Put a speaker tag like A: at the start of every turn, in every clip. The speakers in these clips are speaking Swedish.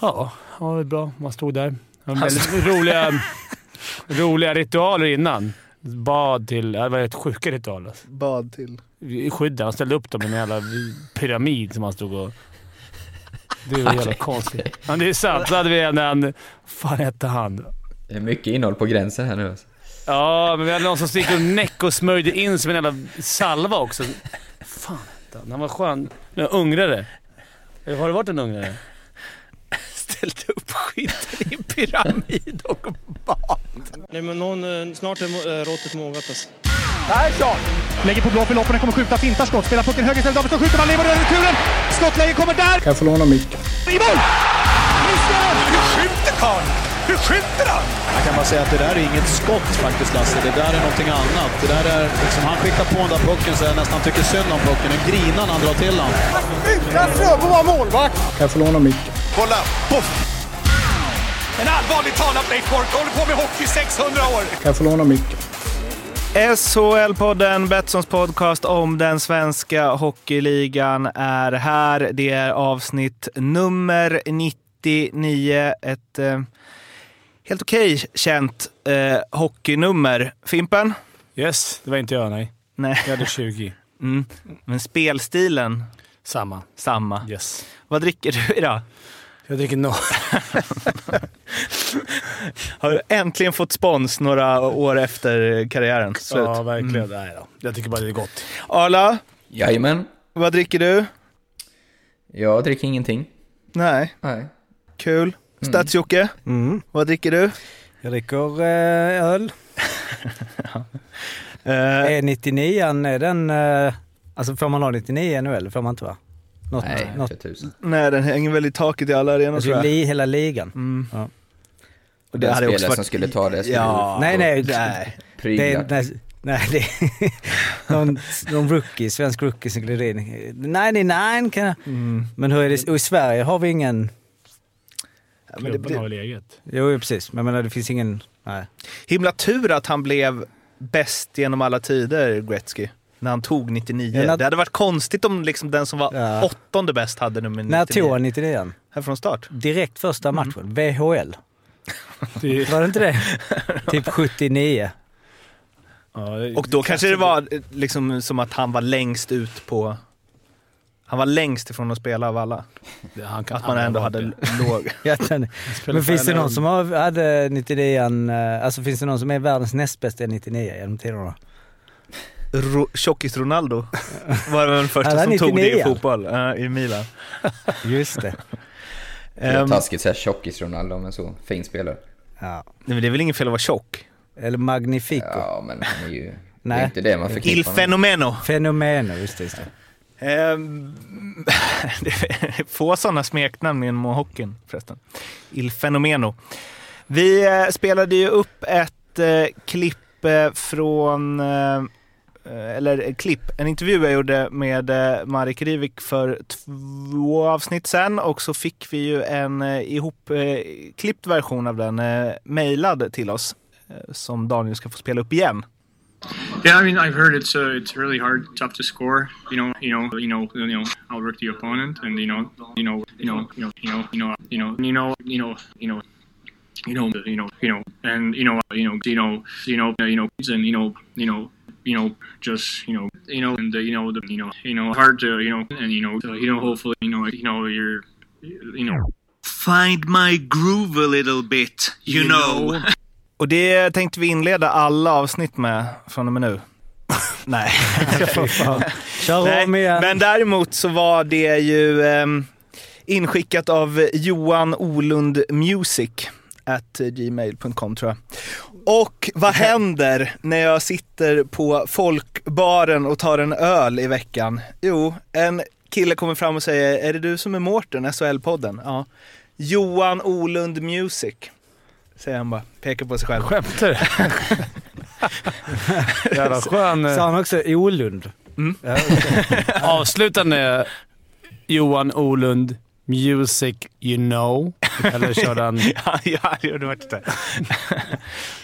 A: Ja, ja det var bra. Man stod där. Väldigt roliga, roliga ritualer innan. Bad till... Det var rätt sjuka ritualer. alltså.
B: Bad till.
A: Skydden. Han ställde upp dem i en jävla pyramid som han stod och... Det var jävla konstigt. Ja, det är sant. Så hade vi en... en fan hette han?
C: Det är mycket innehåll på gränsen här nu alltså.
A: Ja, men vi hade någon som gick och näck och smörjde in som en jävla salva också. fan hette han? Han var skön. En ungrare. Har det varit en ungrare?
B: Ställt upp skiten i en pyramid och bad.
D: Nej men någon, eh, snart är eh, råttet mogat alltså.
E: Lägger på blå för loppen, kommer skjuta, fintar skott, spelar pucken höger istället, Davidsson skjuter, man lever över returen! Skottläge kommer där!
F: Kan jag få låna micken?
E: I mål! Missar!
G: Hur skjuter karln? Hur skjuter han?
H: Jag kan bara säga att det där är inget skott faktiskt Lasse. Det där är någonting annat. Det där är liksom, han skickar på den där pucken så jag nästan tycker synd om pucken. En grinan han drar till han.
G: Utan Fröbo var målvakt.
F: Kan jag få låna micken?
G: Kolla! Poff! En allvarligt talad Blake Bork håller på med hockey i 600 år.
F: Kan jag få låna micken?
B: SHL-podden, Betssons podcast om den svenska hockeyligan är här. Det är avsnitt nummer 99. Ett eh, helt okej känt eh, hockeynummer. Fimpen?
A: Yes, det var inte jag nej.
B: Nej.
A: Jag hade 20.
B: Mm. Men spelstilen,
A: Samma.
B: samma.
A: Yes.
B: Vad dricker du idag?
A: Jag dricker no.
B: Har du äntligen fått spons några år efter karriären? Slut.
A: Ja, verkligen. Nej då. Jag tycker bara det är gott.
B: Arla,
C: Jajamän.
B: vad dricker du?
C: Jag dricker ingenting.
B: Nej,
C: Nej.
B: kul. Stats-Jocke,
I: Mm.
B: vad dricker du?
I: Jag dricker eh, öl.
B: Eh,
I: Är 99 är den... Eh, alltså får man ha 99 nu eller får man inte va? Något,
C: Nej,
I: något,
B: nej, den hänger väl i taket i alla arenor tror jag.
I: li, hela ligan.
B: Mm.
I: Ja.
B: Och
C: Den
B: hade
C: spelare
B: också varit-
C: som skulle ta det skulle
B: Ja.
I: Nej, nej.
B: nej.
I: Det
C: pryda.
I: är, nej, nej, det är någon, någon rookie, svensk rookie som glider in. 99 kan jag.
B: Mm.
I: Men hur är det? Och i Sverige har vi ingen...
B: Ja, men det
A: Klubben har väl eget.
I: Jo, precis. Men jag menar, det finns ingen... Nej.
B: himla tur att han blev bäst genom alla tider, Gretzky. När han tog 99.
I: Ja, när-
B: Det hade varit konstigt om liksom den som var
I: Ja.
B: åttonde bäst hade nummer 99.
I: När tog han 99
B: Här från start.
I: Direkt första matchen. VHL.
A: Det,
I: Var det inte det? typ 79.
A: ja, det-
B: Och då kanske det var eh, liksom som att han var längst ut på... Han var längst ifrån att spela av alla.
A: det- han kan
B: Att man ändå hade låg...
I: Men finns det någon som har, hade 99 eh, alltså finns det någon som är världens näst bästa 99 genom tiderna?
B: Ro- Tjockis Ronaldo var den första som tog det i
I: 99.
B: fotboll ja, i Milan.
I: Just det.
C: Det är
B: Ehm,
C: taskigt såhär tjockis-Ronaldo, men så fin spelare.
I: Ja.
B: nej, men det är väl ingen fel att vara tjock?
I: Eller Magnifico.
C: Ja, men han är ju... Det
I: Nej.
C: är inte det man
B: Il
C: förknippar med.
B: fenomeno.
I: Fenomeno, just det. Just det.
B: Ehm, det är få sådana smeknamn inom hockeyn förresten. Il fenomeno. Vi eh, spelade ju upp ett eh, klipp eh, från, eller klipp, en intervju jag gjorde med Marek Rivik för två avsnitt sen och så fick vi ju en ihopklippt version av den mejlad till oss som Daniel ska få spela upp igen.
J: Yeah, I mean, I've heard it's uh, it's really hard, tough to score. You know, you know, you know, you know, outwork the opponent, and you know, you know, you know, you know, you know, you know, you know, you know, you know, you know, you know, you know, you know, and you know, you know, you know, you know, you know, and you know, you know, you know, just you know, you know, and uh, you know, the, you know, you know, hard to, you know, and you know, so, you know, hopefully, you know, you know, you're, you know,
K: Find my groove a little bit, you, know.
B: Och det tänkte vi inleda alla avsnitt med från och med nu. Nej.
I: Kör
B: Nej.
I: om igen.
B: Men däremot så var det ju ehm, inskickat av Johan Olund Music at gmail.com tror jag. Och vad händer när jag sitter på folkbaren och tar en öl i veckan? Jo, en kille kommer fram och säger, är det du som är Mårten, SHL-podden? Ja. Johan Olund Music, säger han bara, pekar på sig själv.
A: Skämtar du? Jävla skön... eh,
I: Sa han också Olund?
B: Mm.
I: Ja.
A: Avslutande Johan Olund, Music You Know. Eller körde han...
B: ja, ja, det faktiskt det.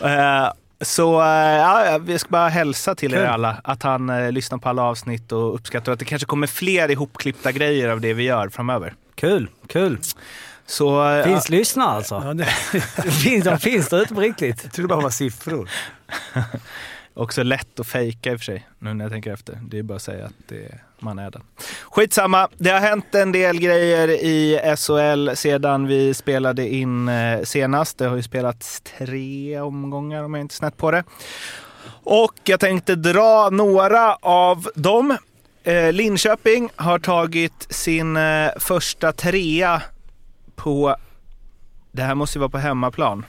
B: Eh, Så eh, ja, vi ska bara hälsa till er
I: Kul.
B: alla att han eh, lyssnar på alla avsnitt och uppskattar att det kanske kommer fler ihopklippta grejer av det vi gör framöver.
I: Kul, kul.
B: Så, eh,
I: Finns lyssnare alltså?
A: Ja, det,
I: Finns, de finns där ute på riktigt.
A: jag trodde bara det var siffror.
B: Också lätt att fejka i och för sig, nu när jag tänker efter. Det är bara att säga att det, man är den. Skitsamma, det har hänt en del grejer i SHL sedan vi spelade in eh, senast. Det har ju spelats tre omgångar om jag inte snett på det. Och jag tänkte dra några av dem. Eh, Linköping har tagit sin eh, första trea på, det här måste ju vara på hemmaplan,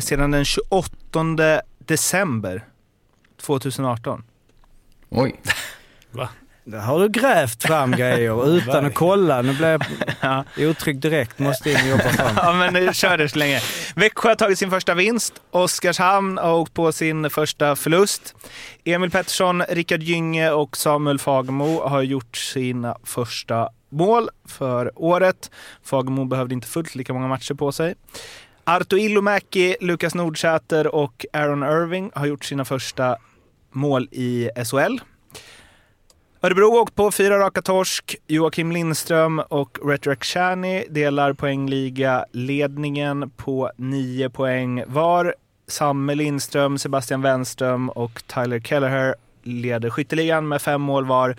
B: sedan den 28 december 2018.
C: Oj.
I: Där har du grävt fram grejer utan att kolla. Nu blir jag otrygg direkt. Måste in och jobba fram.
B: Ja, men nu kör det så länge. Växjö har tagit sin första vinst. Oskarshamn har åkt på sin första förlust. Emil Pettersson, Rickard Gynge och Samuel Fagemo har gjort sina första mål för året. Fagemo behövde inte fullt lika många matcher på sig. Arto Ilomäki, Lukas Nordsäter och Aaron Irving har gjort sina första mål i SHL. Örebro har åkt på fyra raka torsk. Joakim Lindström och Retrek Shani delar poängliga-ledningen på nio poäng var. Samme Lindström, Sebastian Wenström och Tyler Kelleher leder skytteligan med fem mål var.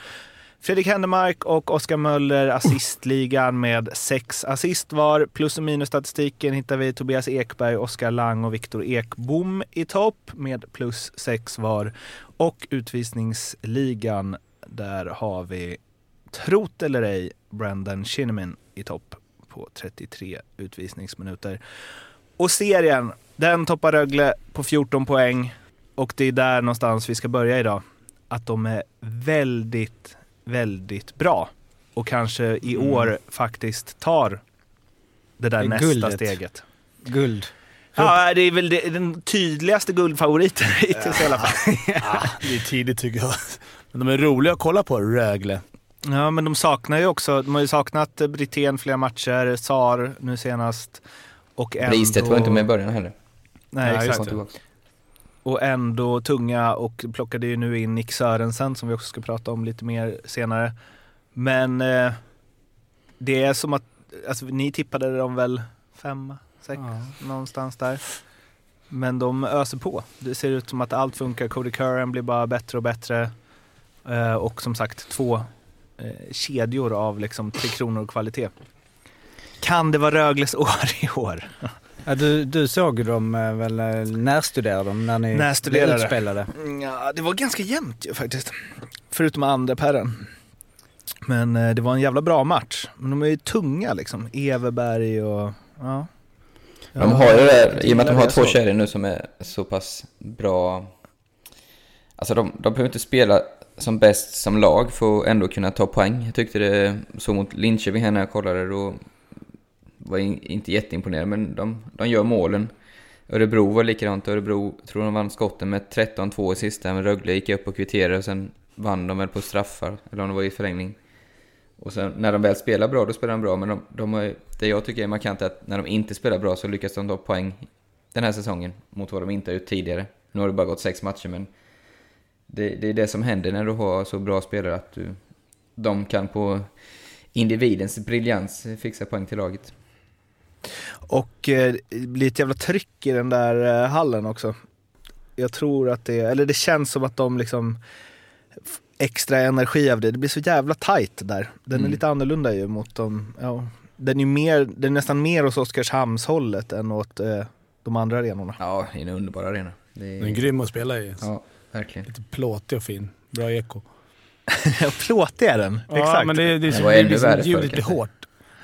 B: Fredrik Händemark och Oskar Möller assistligan med sex assist var. Plus och minusstatistiken hittar vi Tobias Ekberg, Oskar Lang och Viktor Ekbom i topp med plus sex var. Och utvisningsligan, där har vi, trot eller ej, Brandon Shinnimin i topp på 33 utvisningsminuter. Och serien, den toppar Rögle på 14 poäng. Och det är där någonstans vi ska börja idag. Att de är väldigt, väldigt bra. Och kanske i
I: Mm.
B: år faktiskt tar det där
I: Det
B: nästa
I: guldet.
B: steget.
I: Guld.
B: Ja, det är väl det, den tydligaste guldfavoriten hittills i alla fall.
A: Ah, det är tidigt tycker jag. Men de är roliga att kolla på, Rögle.
B: Ja, men de saknar ju också, de har ju saknat Brithén flera matcher, Sar nu senast. Och ändå...
C: Bristedt var inte med i början heller.
B: Nej,
A: Ja,
B: exakt. Och ändå tunga och plockade ju nu in Nick Sörensen som vi också ska prata om lite mer senare. Men eh, det är som att, alltså ni tippade dem väl femma, sex, någonstans där. Men de öser på. Det ser ut som att allt funkar. Cody Curran blir bara bättre och bättre. Eh, och som sagt två eh, kedjor av liksom tre kronor kvalitet. Kan det vara Rögles år i år?
I: Ja, du, du såg dem eh, väl, närstuderade dem när ni
B: Närstuderade.
I: blev utspelade?
B: Ja, det var ganska jämnt ju faktiskt. Förutom andra pärren. Men eh, det var en jävla bra match. Men de är ju tunga liksom. Everberg och... Ja.
C: De har ju det i och med att de har två kedjor nu som är så pass bra. Alltså de, de behöver inte spela som bäst som lag för att ändå kunna ta poäng. Jag tyckte det så mot Linköping här när jag kollade då var jag inte jätteimponerad men de, de gör målen. Örebro var likadant. Örebro tror de vann skotten med 13-2 i sista men Rögle gick upp och kvitterade och sen vann de väl på straffar eller om det var i förlängning. Och sen när de väl spelar bra, då spelar de bra. Men de, de har, det jag tycker är markant är att när de inte spelar bra så lyckas de ta poäng den här säsongen mot vad de inte har gjort tidigare. Nu har det bara gått sex matcher, men det, det är det som händer när du har så bra spelare att du, de kan på individens briljans fixa poäng till laget.
B: Och eh, det blir ett jävla tryck i den där eh, hallen också. Jag tror att det, eller det känns som att de liksom extra energi av det. Det blir så jävla tight där. Den är
C: Mm.
B: lite annorlunda ju mot de, ja. Den är, mer, den är nästan mer åt Oskarshamnshållet än åt eh, de andra arenorna.
C: Ja, det är en underbar arena. Det är,
A: Den är grym att spela i.
C: Ja, verkligen.
A: Lite plåtig och fin. Bra eko.
B: Ja, plåtig är den.
A: Ja,
B: Exakt.
A: men det, det,
C: Det
A: det,
C: var ännu värre förr, kanske.
A: hårt.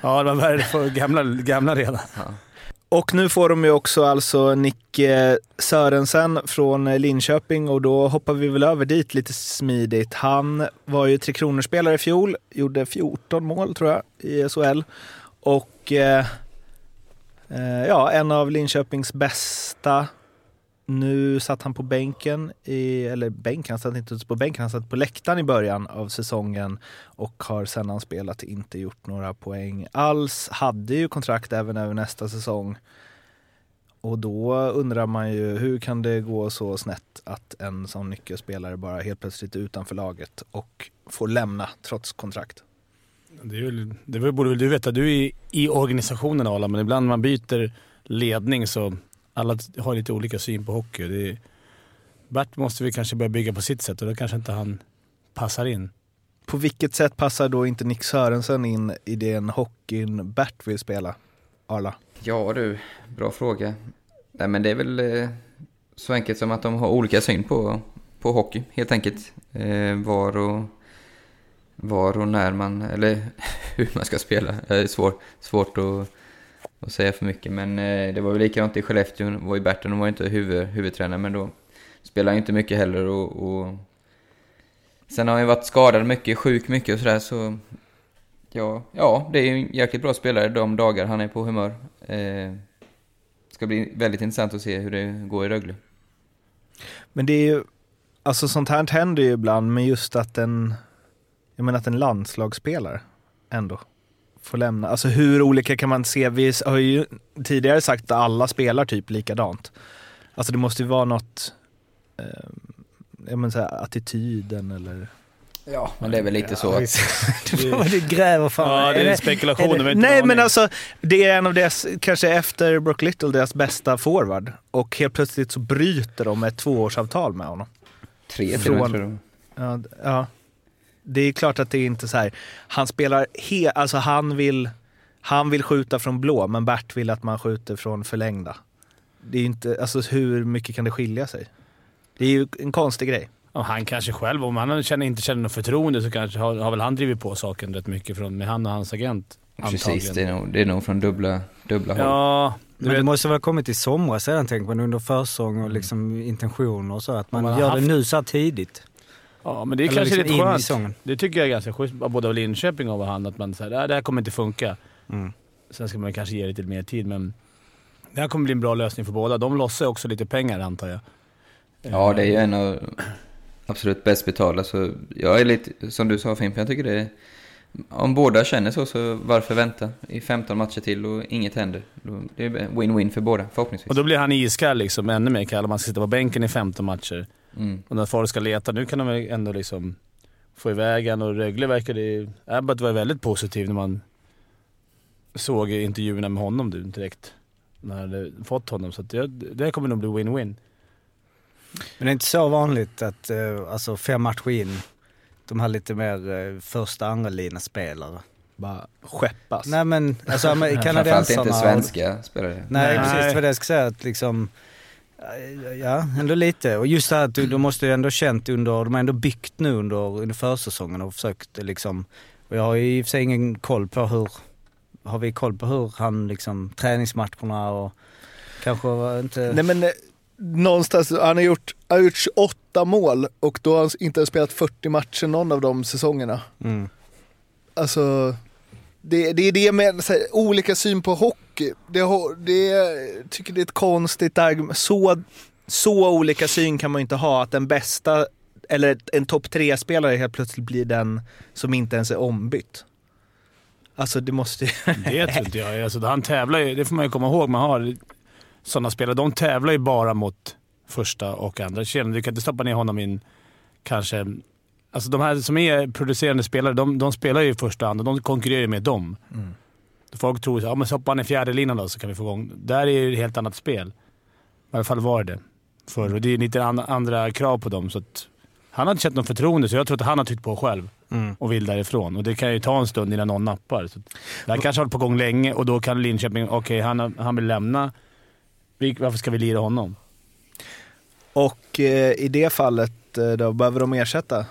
A: Ja, det var värre för gamla, gamla redan.
B: Och nu får de ju också alltså Nick eh, Sörensen från eh, Linköping och då hoppar vi väl över dit lite smidigt. Han var ju Tre Kronor-spelare i fjol, gjorde 14 mål tror jag i SHL. Och eh, eh, ja, en av Linköpings bästa. Nu satt han på bänken, i, eller bänk, han satt inte på bänken, han satt på läktaren i början av säsongen och har sedan han spelat inte gjort några poäng alls. Hade ju kontrakt även över nästa säsong. Och då undrar man ju hur kan det gå så snett att en sån nyckelspelare bara helt plötsligt är utanför laget och får lämna trots kontrakt.
A: Det, är väl, det borde väl du veta. Du är i, i organisationen Arla, men ibland när man byter ledning så alla har lite olika syn på hockey. Det är, Bert måste vi kanske börja bygga på sitt sätt och då kanske inte han passar in.
B: På vilket sätt passar då inte Nick Sörensen in i den hockeyn Bert vill spela? Arla?
C: Ja du, bra fråga. Nej men det är väl eh, så enkelt som att de har olika syn på, på hockey helt enkelt. Eh, var, och, var och när man, eller hur man ska spela. Det är svår, svårt att, att säga för mycket men eh, det var väl likadant i Skellefteå. var ju Berton, de var inte huvud, huvudtränare men då spelade han inte mycket heller och, och Sen har han ju varit skadad mycket, sjuk mycket och sådär så... Ja, ja, det är ju en jäkligt bra spelare de dagar han är på humör. Eh, ska bli väldigt intressant att se hur det går i Rögle.
B: Men det är ju, alltså sånt här händer ju ibland, men just att en, jag menar att en landslagsspelare ändå får lämna. Alltså hur olika kan man se? Vi har ju tidigare sagt att alla spelar typ likadant. Alltså det måste ju vara något, eh, jag menar så här, attityden eller
C: Ja, men det är väl lite så att...
I: du gräver fan.
A: Ja, det är spekulationer.
B: Är det, nej
A: en
B: men
A: aning.
B: alltså, det är en av deras, kanske efter Brock Little, deras bästa forward. Och helt plötsligt så bryter de ett tvåårsavtal med honom.
C: Tre
B: Från-
C: tror jag.
B: Ja, ja. Det är klart att det är inte så här. han spelar he, alltså han vill, han vill skjuta från blå men Bert vill att man skjuter från förlängda. Det är inte, alltså hur mycket kan det skilja sig? Det är ju en konstig grej.
A: Och han kanske själv, om han känner, inte känner något förtroende så kanske har, har väl han drivit på saken rätt mycket från, med han och hans agent.
C: Precis,
A: antagligen.
C: det är, nog, det är nog från dubbla, dubbla håll.
A: Ja, du
I: Men det
A: vet,
I: måste väl ha kommit i somras sedan tänker man under försäsong och liksom intentioner och så. Att man
A: Man
I: gör
A: haft-
I: det nu så här tidigt.
A: Ja, men det är
I: Eller
A: kanske
I: liksom
A: lite skönt. Det tycker jag är ganska schysst, både av Linköping och av han, att man säger "Nej, det här kommer inte funka.
I: Mm.
A: Sen ska man kanske ge lite mer tid, men det här kommer bli en bra lösning för båda. De lossar också lite pengar antar jag.
C: Ja, det är ju en av absolut bäst betalda. Så jag är lite, som du sa Fimpen, jag tycker det är... Om båda känner så, så varför vänta i 15 matcher till och inget händer? Det är win-win för båda, förhoppningsvis.
A: Och då blir han iskall liksom, ännu mer kall om man ska sitta på bänken i 15 matcher.
C: Mm.
A: Och när folk ska leta, nu kan de väl ändå liksom få iväg han och Rögle verkar det... Abbott var väldigt positiv när man såg intervjuerna med honom du, direkt. När han hade fått honom. Så att det, det kommer nog bli win-win.
I: Men det är inte så vanligt att, eh, alltså fem matcher in, de här lite mer eh, första, andra lina spelare.
B: Bara skeppas.
I: Nej men, alltså men
C: Framförallt
I: kanadensarna...
C: inte svenska spelare.
I: Nej,
A: Nej.
I: precis. Det var det jag skulle säga. Att liksom, ja, ändå lite. Och just det här att du, de måste ju ändå känt under, de har ändå byggt nu under, under försäsongen och försökt liksom, och jag har ju i och för sig ingen koll på hur, har vi koll på hur han liksom, träningsmatcherna och kanske inte...
B: Nej men eh, någonstans, han har gjort, han har gjort 28 mål och då har han inte spelat 40 matcher någon av de säsongerna.
I: Mm.
B: Alltså, det, det är det med här, olika syn på hockey. Det, det, tycker det är ett konstigt argument. Så, så olika syn kan man ju inte ha att den bästa, eller en topp tre spelare helt plötsligt blir den som inte ens är ombytt. Alltså det måste ju...
A: Det tror inte jag. Alltså, han tävlar ju, det får man ju komma ihåg. Man har sådana spelare. De tävlar ju bara mot första och andra kedjan. Du kan inte stoppa ner honom i en, kanske... Alltså de här som är producerande spelare, de, de spelar ju första och de konkurrerar ju med dem.
B: Mm.
A: Folk tror att ja, men så hoppar han i fjärde linan då så kan vi få igång. Där är ju ett helt annat spel. I alla fall var det förr. Och det är lite an, andra krav på dem. Så att, han har inte känt något förtroende, så jag tror att han har tryckt på själv
I: Mm.
A: och vill därifrån. Och det kan ju ta en stund innan någon nappar. Så det här kanske har varit på gång länge och då kan Linköping, okej han, har- han vill lämna. Varför ska vi lira honom?
B: Och eh, i det fallet eh, då behöver de ersätta.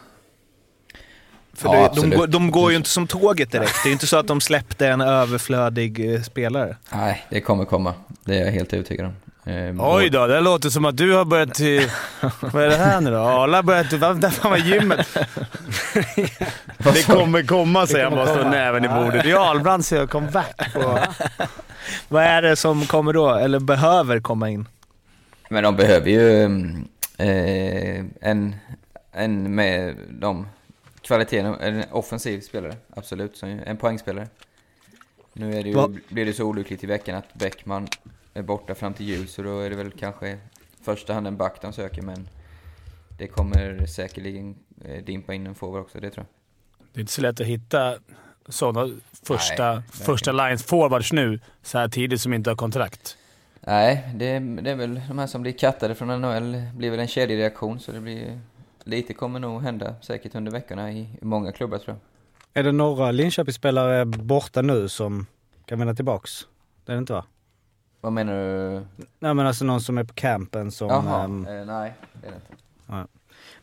B: För
C: Ja,
B: det, de, går- de går ju inte som tåget direkt. Det är inte så att de släppte en överflödig eh, spelare.
C: Nej, det kommer komma. Det är jag helt övertygad om. Eh,
A: Oj då, det låter som att du har börjat... till- vad är det här nu då? Arla har börjat... Där fan var gymmet. det kommer komma säger han bara och slår näven i bordet. Det är Ahlbrand säger comeback på...
B: Vad är det som kommer då, eller behöver komma in?
C: Men de behöver ju mm, eh, en, en med de kvaliteterna, en offensiv spelare, absolut, som en poängspelare. Nu är det ju,
B: Va-
C: blir det så olyckligt i veckan att Bäckman är borta fram till jul, så då är det väl kanske första hand en back de söker, men det kommer säkerligen eh, dimpa in en forward också, det tror jag.
A: Det är inte så lätt att hitta sådana första,
C: Nej,
A: första lines forwards nu så här tidigt som inte har kontrakt.
C: Nej, det, är- det är väl de här som blir kattade från NHL. blir väl en kedjereaktion, så det blir... Lite kommer nog hända säkert under veckorna i, många klubbar tror jag.
I: Är det några Linköpingsspelare borta nu som kan vända tillbaks? Det är det inte va?
C: Vad menar du?
I: Nej men alltså någon som är på campen som...
C: Jaha,
I: ehm,
C: eh, nej det är det inte.
I: ja.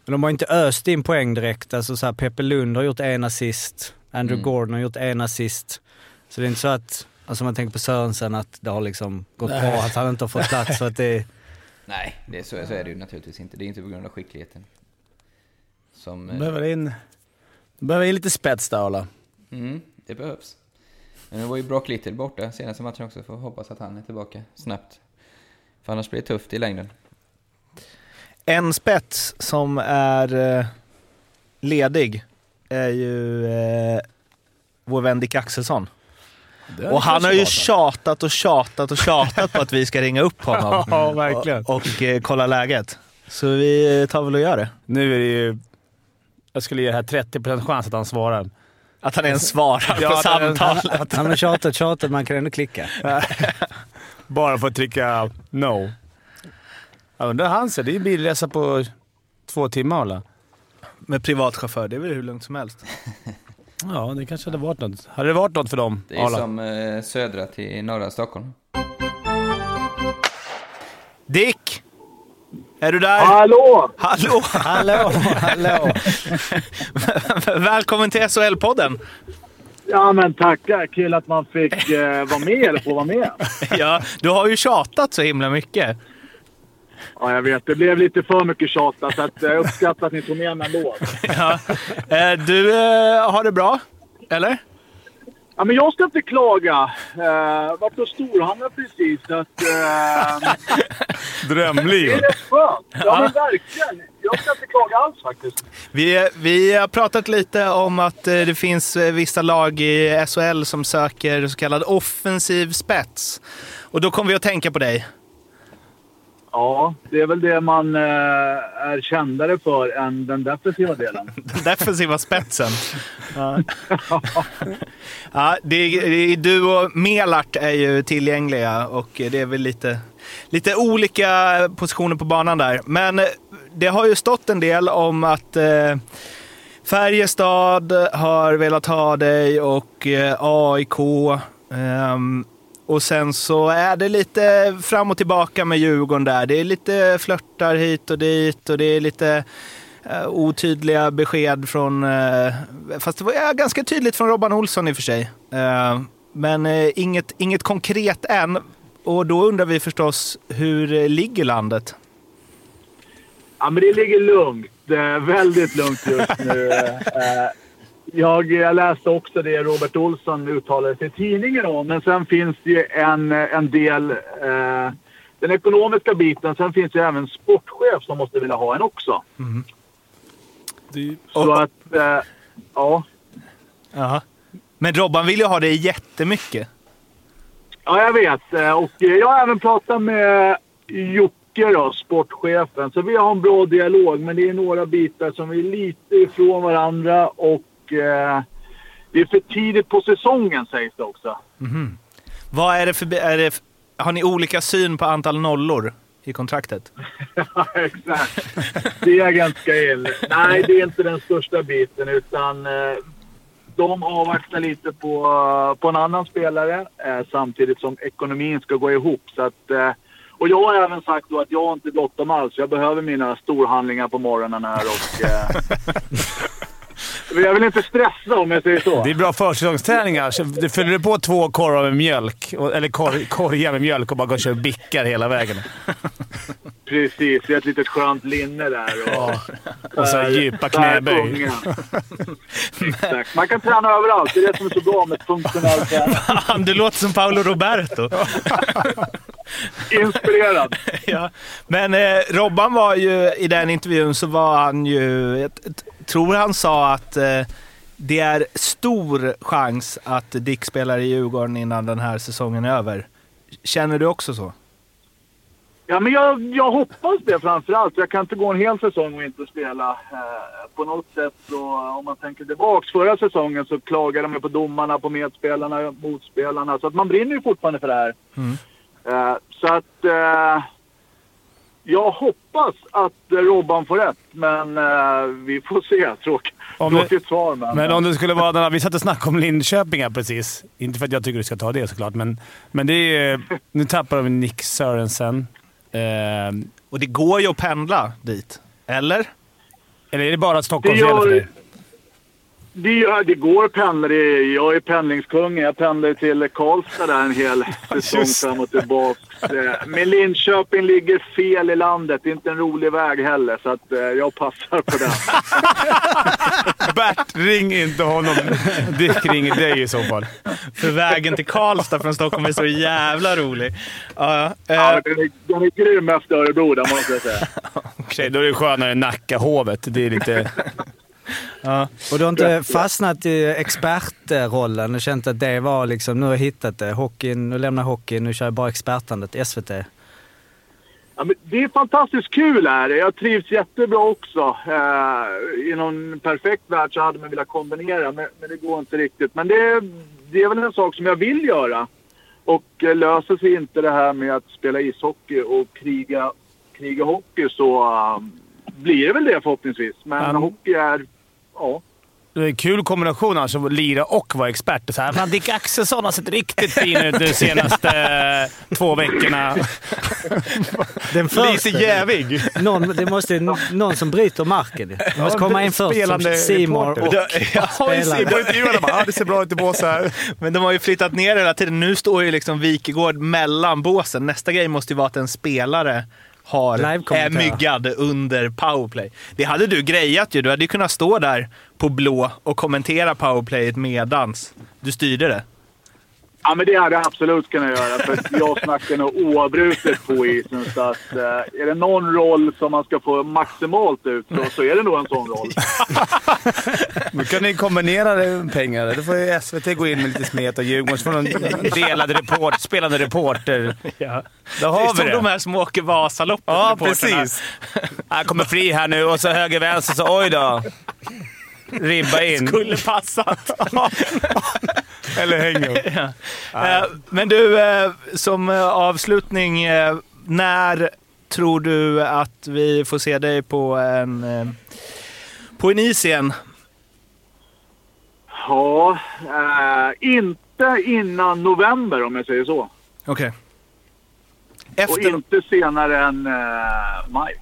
I: Men de har inte öst in poäng direkt. Alltså så här, Peppe Lund har gjort en assist, Andrew
C: Mm.
I: Gordon har gjort en assist. Så det är inte så att, alltså man tänker på Sörensen, att det har liksom gått
A: Nej.
I: bra, att han inte har fått plats. Så att det,
C: Nej, det är så, så är det ju naturligtvis inte. Det är inte på grund av skickligheten. Som... eh,
A: Behöver in, behöver in lite spets där Ola.
C: Mm, det behövs. Men nu var ju Brock Little borta senaste matchen också, får hoppas att han är tillbaka snabbt. För annars blir det tufft i längden.
B: En spets som är eh, ledig är ju eh, vår vän Dick Axelsson. Och han har ju tjatat och tjatat och tjatat på att vi ska ringa upp honom
A: Ja, verkligen.
B: och, och eh, kolla läget. Så vi tar väl och gör det.
A: Nu är det ju... Jag skulle ge det här 30% chans att han svarar.
B: Att han ens svarar
A: Ja,
B: på
A: att-
B: samtal.
I: att han har tjatat, tjatat, man kan ändå klicka.
A: Bara för att trycka no. Jag undrar han sig. Det är ju bilresa på två timmar Ola.
B: Med privatchaufför, det är väl hur lugnt som helst.
A: Ja, det kanske hade varit något. Hade det varit något för dem,
C: Det är
A: Arla?
C: som eh, södra till norra Stockholm.
B: Dick! Är du där?
L: Hallå!
B: Hallå!
I: Hallå, hallå!
B: Välkommen till SHL-podden!
L: Ja men tackar, kul att man fick eh, vara med eller få vara med.
B: Ja, du har ju tjatat så himla mycket.
L: Ja jag vet, det blev lite för mycket tjat så att jag uppskattar att ni tog med mig ändå.
B: Ja. Eh, Du eh, har det bra? Eller?
L: Ja men jag ska inte klaga. Uh, var på storhandlar precis så att... Uh,
A: Drömliv.
L: det är rätt skönt. Ja men verkligen. Jag ska inte klaga alls faktiskt.
B: Vi, vi har pratat lite om att eh, det finns eh, vissa lag i SHL som söker så kallad offensiv spets. Och då kommer vi att tänka på dig.
L: Ja, det är väl det man eh, är kändare för än den defensiva delen.
B: Den defensiva spetsen. Ja. Ja, det är, det du och Melart är ju tillgängliga och det är väl lite, lite olika positioner på banan där. Men eh, det har ju stått en del om att eh, Färjestad har velat ha dig och eh, AIK. ehm, och sen så är det lite fram och tillbaka med Djurgården där. Det är lite flörtar hit och dit och det är lite eh, otydliga besked från... eh, fast det var ja, ganska tydligt från Robban Olsson i och för sig. Eh, men eh, inget, inget konkret än. Och då undrar vi förstås, hur eh, ligger landet?
L: Ja, men det ligger lugnt. Det är väldigt lugnt just nu. Eh, Jag, jag läste också det Robert Olsson uttalade sig i tidningen om, men sen finns det ju en, en del... Eh, den ekonomiska biten, sen finns det ju även sportchef som måste vilja ha en också. Så att, eh, ja.
B: Jaha. Men Robban vill ju ha det jättemycket.
L: Ja, jag vet. Eh, Och eh, jag har även pratat med Jocke, då, sportchefen. Så vi har en bra dialog, men det är några bitar som är lite ifrån varandra och eh, det är för tidigt på säsongen sägs det också.
B: Mhm. Vad är det för... Är det, har ni olika syn på antal nollor i kontraktet?
L: Ja, exakt. Det är ganska illa. Nej, det är inte den största biten utan eh, de avvaktar lite på, på en annan spelare eh, samtidigt som ekonomin ska gå ihop. Så att, eh, och jag har även sagt då att jag har inte bråttom alls. Jag behöver mina storhandlingar på morgonen här och... Eh, jag vill inte stressa om jag säger så.
A: Det är bra försäsongsträningar. Du fyller på två korvar med mjölk, eller korg, korgar med mjölk och bara går och kör bickar hela vägen.
L: Precis, ett litet skönt linne där. Och,
A: Och så
L: där-
A: djupa knäböj.
L: Exakt. Man kan träna överallt. Det är det som är så bra med funktionell träning.
B: Du låter som Paolo Roberto.
L: Inspirerad.
B: ja. Men eh, Robban var ju, i den intervjun så var han ju, jag tror han sa att eh, det är stor chans att Dick spelar i Djurgården innan den här säsongen är över. Känner du också så?
L: Ja, men jag, jag hoppas det framförallt. Jag kan inte gå en hel säsong och inte spela. Eh, på något sätt så, om man tänker tillbaks, förra säsongen så klagade de ju på domarna, på medspelarna, motspelarna. Så att man brinner ju fortfarande för det här. Eh, så att eh, jag hoppas att Robban får rätt, men eh, vi får se. Tråk,
A: Om det-
L: tråkigt svar, men...
A: Men om det skulle vara... Den här, vi satt och snackade om Linköping här precis. Inte för att jag tycker du ska ta det såklart, men, men det är Nu tappar de Nick Sörensen. Eh,
B: Och det går ju att pendla dit. Eller?
A: Eller är det bara
L: Det,
A: Stockholm som gäller för dig?
L: Det, gör, det går att pendla. Jag är pendlingskungen. Jag pendlar till Karlstad där en hel säsong fram och tillbaka. Eh, Men Linköping ligger fel i landet. Det är inte en rolig väg heller, så att, eh, jag passar på den.
A: Bert, ring inte honom. Dick ringer dig i så fall.
B: För vägen till Karlstad från Stockholm är så jävla rolig. Ja, ja.
L: Ja,
B: Eh,
L: den, är, den är grym efter Örebro, där måste jag säga.
A: Okej, då är det skönare Nackahovet. Det är lite...
B: ja.
I: Och du har inte fastnat i expertrollen och känt att det var liksom, nu har jag hittat det. Hockeyn, nu lämnar jag hockeyn, nu kör jag bara expertandet, SVT.
L: Ja, det är fantastiskt kul här. Jag trivs jättebra också. Eh, I någon perfekt värld så hade man velat kombinera, men, men det går inte riktigt. Men det, det är väl en sak som jag vill göra. Och eh, löser sig inte det här med att spela ishockey och kriga, kriga hockey så eh, blir det väl det förhoppningsvis. Men
A: Men-
L: hockey är... Ja.
A: Det är en kul kombination alltså, att lira och vara expert. Så här, fan, Dick Axelsson har sett riktigt fin ut de senaste eh, två veckorna.
I: Den
A: Lite jävig.
I: Någon, det måste ju någon som bryter marken. Det måste komma in först som Simon och
A: reporter.
B: Ja,
I: spelare.
A: bara ah, “det ser bra ut i bås här”.
B: Men de har ju flyttat ner hela tiden. Nu står ju liksom Wikegård mellan båsen. Nästa grej måste ju vara att en spelare har är myggad under powerplay. Det hade du grejat ju. Du hade ju kunnat stå där på blå och kommentera powerplayet medans du styrde det.
L: Ja, men det hade jag absolut kunnat göra. För jag snackar nog oavbrutet på isen. Så att, eh, är det någon roll som man ska få maximalt ut så, så är det nog en sån roll.
A: Då kan ni kombinera det pengar. Då får ju SVT gå in med lite smet och Djurgården får de delad report, spelande reporter.
B: Ja.
A: Då
B: det är
A: har vi
B: som
A: det.
B: de här som åker Vasaloppet.
A: Ja, precis. Han kommer fri här nu och så höger, vänster, så oj då. Ribba in.
B: Skulle passat.
A: Eller hänger.
B: Ja. Eh, Men du, eh, som eh, avslutning. När tror du att vi får se dig på en, på en is igen?
L: Ja, eh, inte innan november om jag säger så.
B: Okej.
L: Och
B: Efter...
L: inte senare än eh, maj.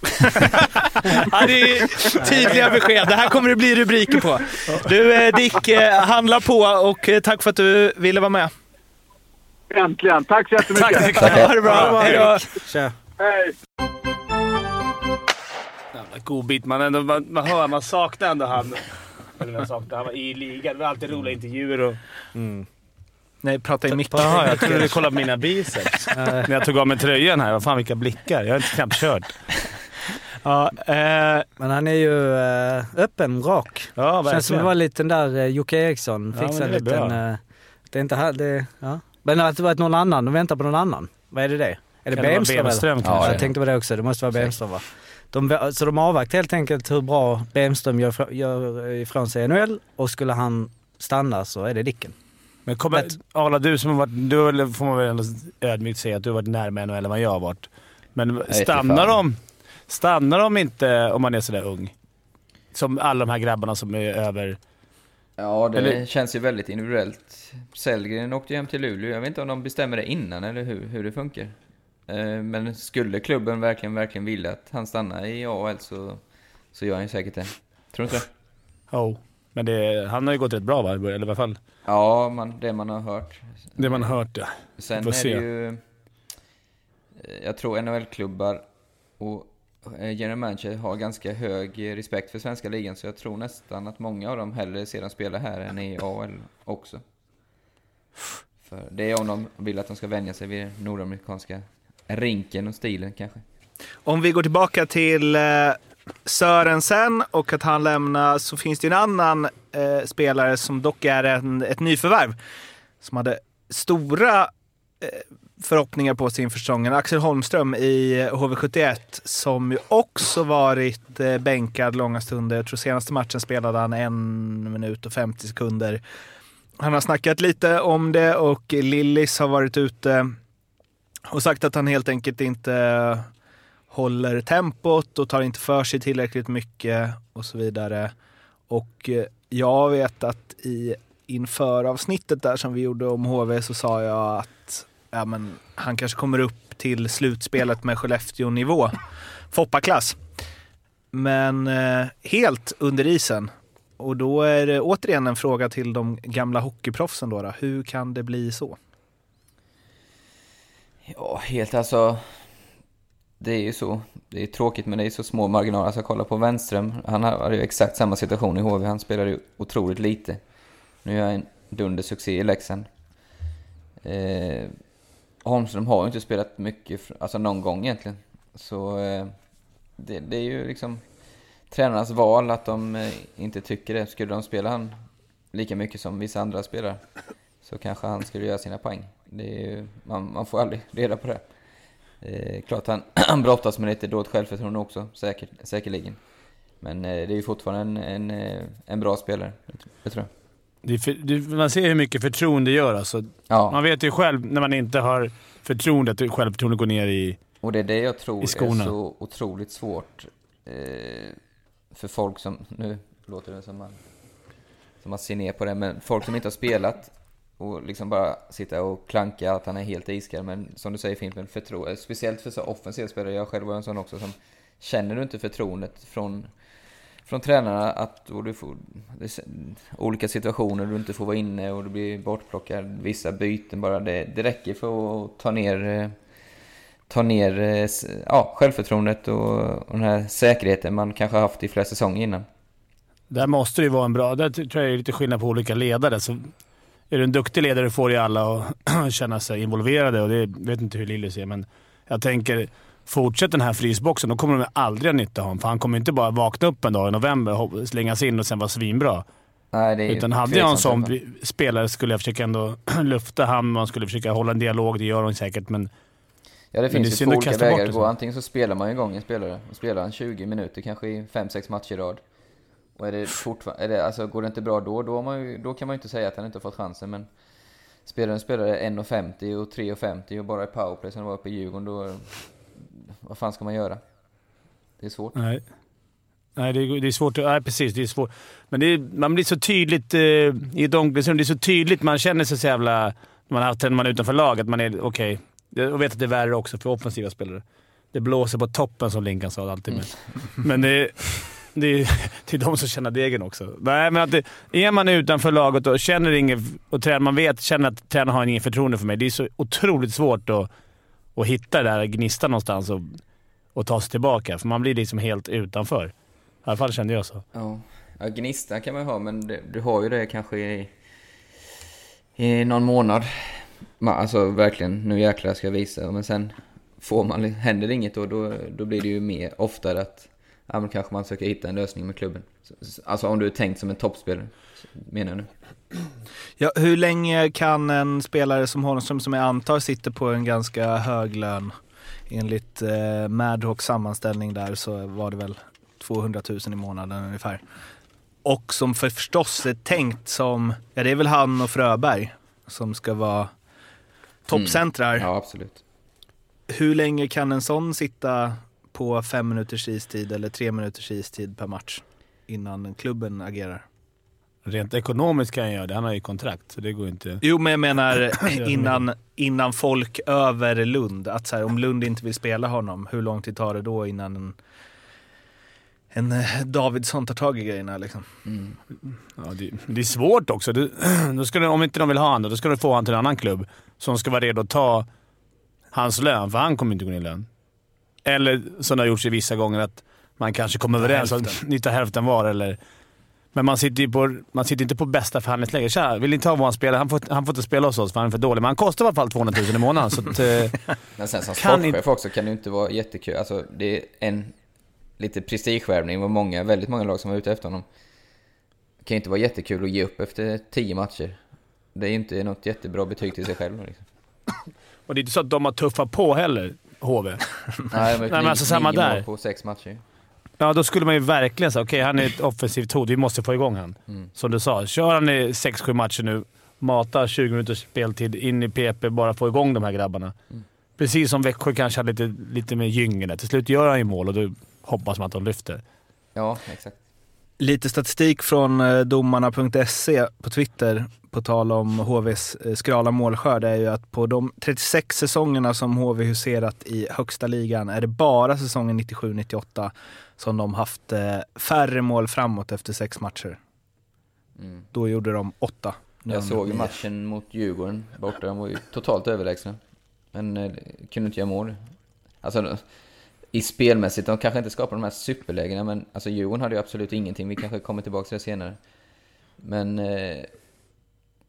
B: Ja, det är tydliga besked. Det här kommer det bli rubriker på. Du eh, Dick, eh, handla på och eh, tack för att du ville vara med.
L: Äntligen. Tack så jättemycket.
A: Tack, Dick.
B: Ha det bra. Hej då.
I: Tja.
L: Hej.
A: Jävla godbit. Man, ändå, man, man hör, man saknar ändå han. Eller man saknar, han var i ligan. Det var alltid roliga intervjuer och...
B: Nej, prata i micken.
A: Jaha, jag trodde du kollade på mina biceps. När jag tog av mig tröjan här. Vad fan vilka blickar. Jag har inte knappt kört.
B: Ja, eh,
I: Men han är ju eh, öppen, rak.
A: Ja,
I: Känns som det var lite den där eh, Jocke Eriksson.
A: Ja,
I: Fixade
A: men det
I: liten... Eh, det är inte här, det... Ja. Men att det varit någon annan. De väntar på någon annan. Vad är det det? Är det Bemström? Ja,
C: Ja,
I: jag tänkte på det också. Det måste vara Bemström va? De, så de avvaktar helt enkelt hur bra Bemström gör, gör ifrån sig i NHL och skulle han stanna så är det Dicken.
A: Men kommer. Arla, du som har varit... Du får man väl ändå ödmjukt säga att du har varit närmare NHL än vad jag har varit. Men stannar de, stannar de inte om man är sådär ung? Som alla de här grabbarna som är över...
C: Ja, det
A: Eller-
C: känns ju väldigt individuellt. Sellgren åkte ju hem till Luleå. Jag vet inte om de bestämmer det innan eller hur, hur det funkar. Eh, Men skulle klubben verkligen, verkligen vilja att han stannar i AHL så, så gör han ju säkert det. Tror du inte det?
A: Oh. Men det, han har ju gått rätt bra va? Eller i alla fall
C: Ja, man, det man har hört.
A: det man har hört. Ja.
C: Sen är
A: se.
C: det ju... eh, Jag tror NHL-klubbar och Eh, general manager har ganska hög respekt för svenska ligan, så jag tror nästan att många av dem hellre ser dem spela här än i AL också. För det är om de vill att de ska vänja sig vid den nordamerikanska rinken och stilen kanske.
B: Om vi går tillbaka till eh, Sörensen och att han lämnar så finns det en annan eh, spelare som dock är en, ett nyförvärv. Som hade stora eh, förhoppningar på sig inför säsongen. Axel Holmström i eh, HV71 som ju också varit eh, bänkad långa stunder. Jag tror senaste matchen spelade han en minut och 50 sekunder. Han har snackat lite om det och Lillis har varit ute och sagt att han helt enkelt inte håller tempot och tar inte för sig tillräckligt mycket och så vidare. Och eh, jag vet att i inför avsnittet där som vi gjorde om HV så sa jag att ja, men, han kanske kommer upp till slutspelet med Skellefteå-nivå. Foppaklass. Men eh, helt under isen. Och då är det återigen en fråga till de gamla hockeyproffsen då. då. Hur kan det bli så?
C: Ja, helt alltså. Det är ju så. Det är tråkigt men det är så små marginaler. Alltså kolla på Wenström. Han har ju exakt samma situation i HV. Han spelar ju otroligt lite. Nu är jag en dundersuccé i Leksand. Eh, Holmström har ju inte spelat mycket, alltså någon gång egentligen. Så eh, det, det, är ju liksom tränarnas val att de eh, inte tycker det. Skulle de spela han lika mycket som vissa andra spelare så kanske han skulle göra sina poäng. Det är ju, man, man får aldrig reda på det. Eh, klart han, han brottas med lite dåligt självförtroende också, säker, säkerligen. Men eh, det är ju fortfarande en, en, eh, en bra spelare, det tror jag.
A: För, man ser hur mycket förtroende gör. Alltså. Ja. Man vet ju själv när man inte har förtroende att självförtroendet går ner i
C: Och det är det jag tror är så otroligt svårt eh, för folk som... Nu låter det som man, som man ser ner på det, men folk som inte har spelat och liksom bara sitta och klanka att han är helt iskall. Men som du säger Fimpen, förtroende. Speciellt för så offensiva spelare. Jag själv var en sån också som... Känner du inte förtroendet från från tränarna att du får olika situationer du inte får vara inne och du blir bortplockad, vissa byten bara. Det, det räcker för att ta ner, eh, ta ner eh, ja, självförtroendet och, och den här säkerheten man kanske haft i flera säsonger innan.
A: Där måste det ju vara en bra... Där tror jag det är lite skillnad på olika ledare. Så är du en duktig ledare får ju alla att känna sig involverade och det jag vet inte hur Lilly ser, men jag tänker fortsätter den här frysboxen, då kommer de aldrig ha nytta av honom. För han kommer inte bara vakna upp en dag i november, slänga sig in och sen vara svinbra.
C: Nej,
A: Utan hade jag en sån spelare skulle jag försöka ändå lufta han, man skulle försöka hålla en dialog. Det gör de säkert, men...
C: Ja, det finns det ju två olika vägar att gå. Antingen så spelar man igång en spelare, och spelar han 20 minuter, kanske i 5-6 matcher i rad. Och är det fortfarande, är det, alltså går det inte bra då, då, man då kan man ju inte säga att han inte har fått chansen. Men spelar en spelare 1,50 och 3,50 och bara i powerplay det var uppe i Djurgården, då, vad fan ska man göra? Det är svårt.
A: Nej. Nej, det är, det är svårt. Nej, precis. Det är svårt. Men det är, man blir så tydligt eh, i ett omklädningsrum. Det är så tydligt. Man känner sig så jävla... När man, har, man är utanför laget. Man är okej. Okay. Jag vet att det är värre också för offensiva spelare. Det blåser på toppen som Linkan sa alltid. Mm. Men det är, det, är, det är de som känner degen också. Nej, men att det, är man utanför laget och känner inget, och tränaren, man vet, känner att tränaren har inget förtroende för mig. Det är så otroligt svårt att och hitta det där gnistan någonstans och, och ta sig tillbaka. För man blir liksom helt utanför. I alla fall kände jag så.
C: Ja, ja gnistan kan man ju ha, men det, du har ju det kanske i, i någon månad. Man, alltså verkligen, nu jäklar ska jag visa. Men sen får man, händer det inget då, då, då blir det ju mer oftare att ja, men kanske man försöker hitta en lösning med klubben. Alltså om du är tänkt som en toppspelare, menar jag nu.
B: Ja, hur länge kan en spelare som Holmström, som jag antar sitter på en ganska hög lön, enligt eh, Madhawks sammanställning där så var det väl 200 000 i månaden ungefär. Och som förstås är tänkt som, ja det är väl han och Fröberg som ska vara toppcentrar.
C: Mm. Ja, absolut.
B: Hur länge kan en sån sitta på fem minuters istid eller tre minuters istid per match innan klubben agerar?
A: Rent ekonomiskt kan jag göra det. Han har ju kontrakt, så det går inte.
B: Jo, men jag menar innan, innan folk över Lund. Att så här, om Lund inte vill spela honom, hur lång tid tar det då innan en, en eh, Davidsson tar tag i grejerna? Liksom?
A: Mm. Ja, det, det, är svårt också. Du, då ska du, om inte de vill ha honom, då ska du få honom till en annan klubb som ska vara redo att ta hans lön, för han kommer inte gå ner i lön. Eller som det har gjorts i vissa gånger, att man kanske kommer överens om att ni tar hälften var. Eller, men man sitter ju på, man sitter inte på bästa förhandlingsläge. Tja, vill inte ha vår spelare. Han får, han får inte spela hos oss för han är för dålig. Men han kostar i alla fall 200 000 i månaden. Så att,
C: eh, men sen som sportchef också kan det ju inte vara jättekul. Alltså, det är en lite prestigevärvning. Det var många, väldigt många lag som var ute efter honom. Det kan ju inte vara jättekul att ge upp efter tio matcher. Det är ju inte något jättebra betyg till sig själv. Liksom.
A: Och det är inte så att de har tuffat på heller, HV.
C: Nej, har
A: Nej, men alltså samma där.
C: på sex matcher.
A: Ja, då skulle man ju verkligen säga okej, han är ett offensivt hot. Vi måste få igång han.
C: Mm.
A: Som du sa, kör han i 6-7 matcher nu, mata 20 minuters speltid in i PP, bara få igång de här grabbarna.
C: Mm.
A: Precis som Växjö kanske hade lite, lite mer gyngel där. Till slut gör han ju mål och då hoppas man att de lyfter.
C: Ja, exakt.
B: Lite statistik från eh, domarna.se på Twitter på tal om HVs eh, skrala målskörd är ju att på de 36 säsongerna som HV huserat i högsta ligan är det bara säsongen 97-98 som de haft eh, färre mål framåt efter sex matcher.
C: Mm.
B: Då gjorde de åtta.
C: Jag såg ju matchen mot Djurgården borta. De var ju totalt överlägsna. Men eh, kunde inte göra mål. Alltså, i spelmässigt, de kanske inte skapar de här superlägena, men alltså Djurgården hade ju absolut ingenting. Vi kanske kommer tillbaka till det senare. Men... Eh,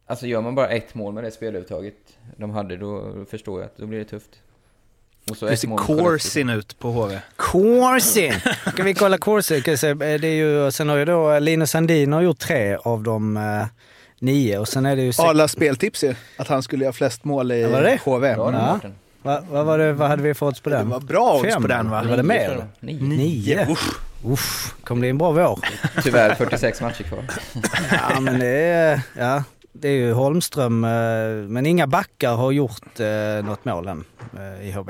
C: alltså gör man bara ett mål med det spelövertaget de hade, då förstår jag att då blir det tufft. Och så
B: Hur ser. Corsin ut på HV?
I: Corsin! Ska vi kolla Corsin? Se, Det är ju, sen har ju då Linus Sandin har gjort tre av de eh, nio och sen är det ju...
B: Arlas speltips ju, att han skulle göra flest mål i
I: Ja, var det?
B: HV.
I: Ja.
C: Mårten.
I: Va, vad, var det, vad hade vi fått på den?
B: Det var bra odds
I: Fem?
B: på den va?
I: Eller var det
C: Nio,
I: mer?
C: Nio.
I: Nio?
B: Uff.
I: Uff, kommer bli en bra vår.
C: Tyvärr 46 matcher kvar.
I: Ja men det är, ja, det är ju Holmström, eh, men inga backar har gjort eh, något mål än eh, i HB.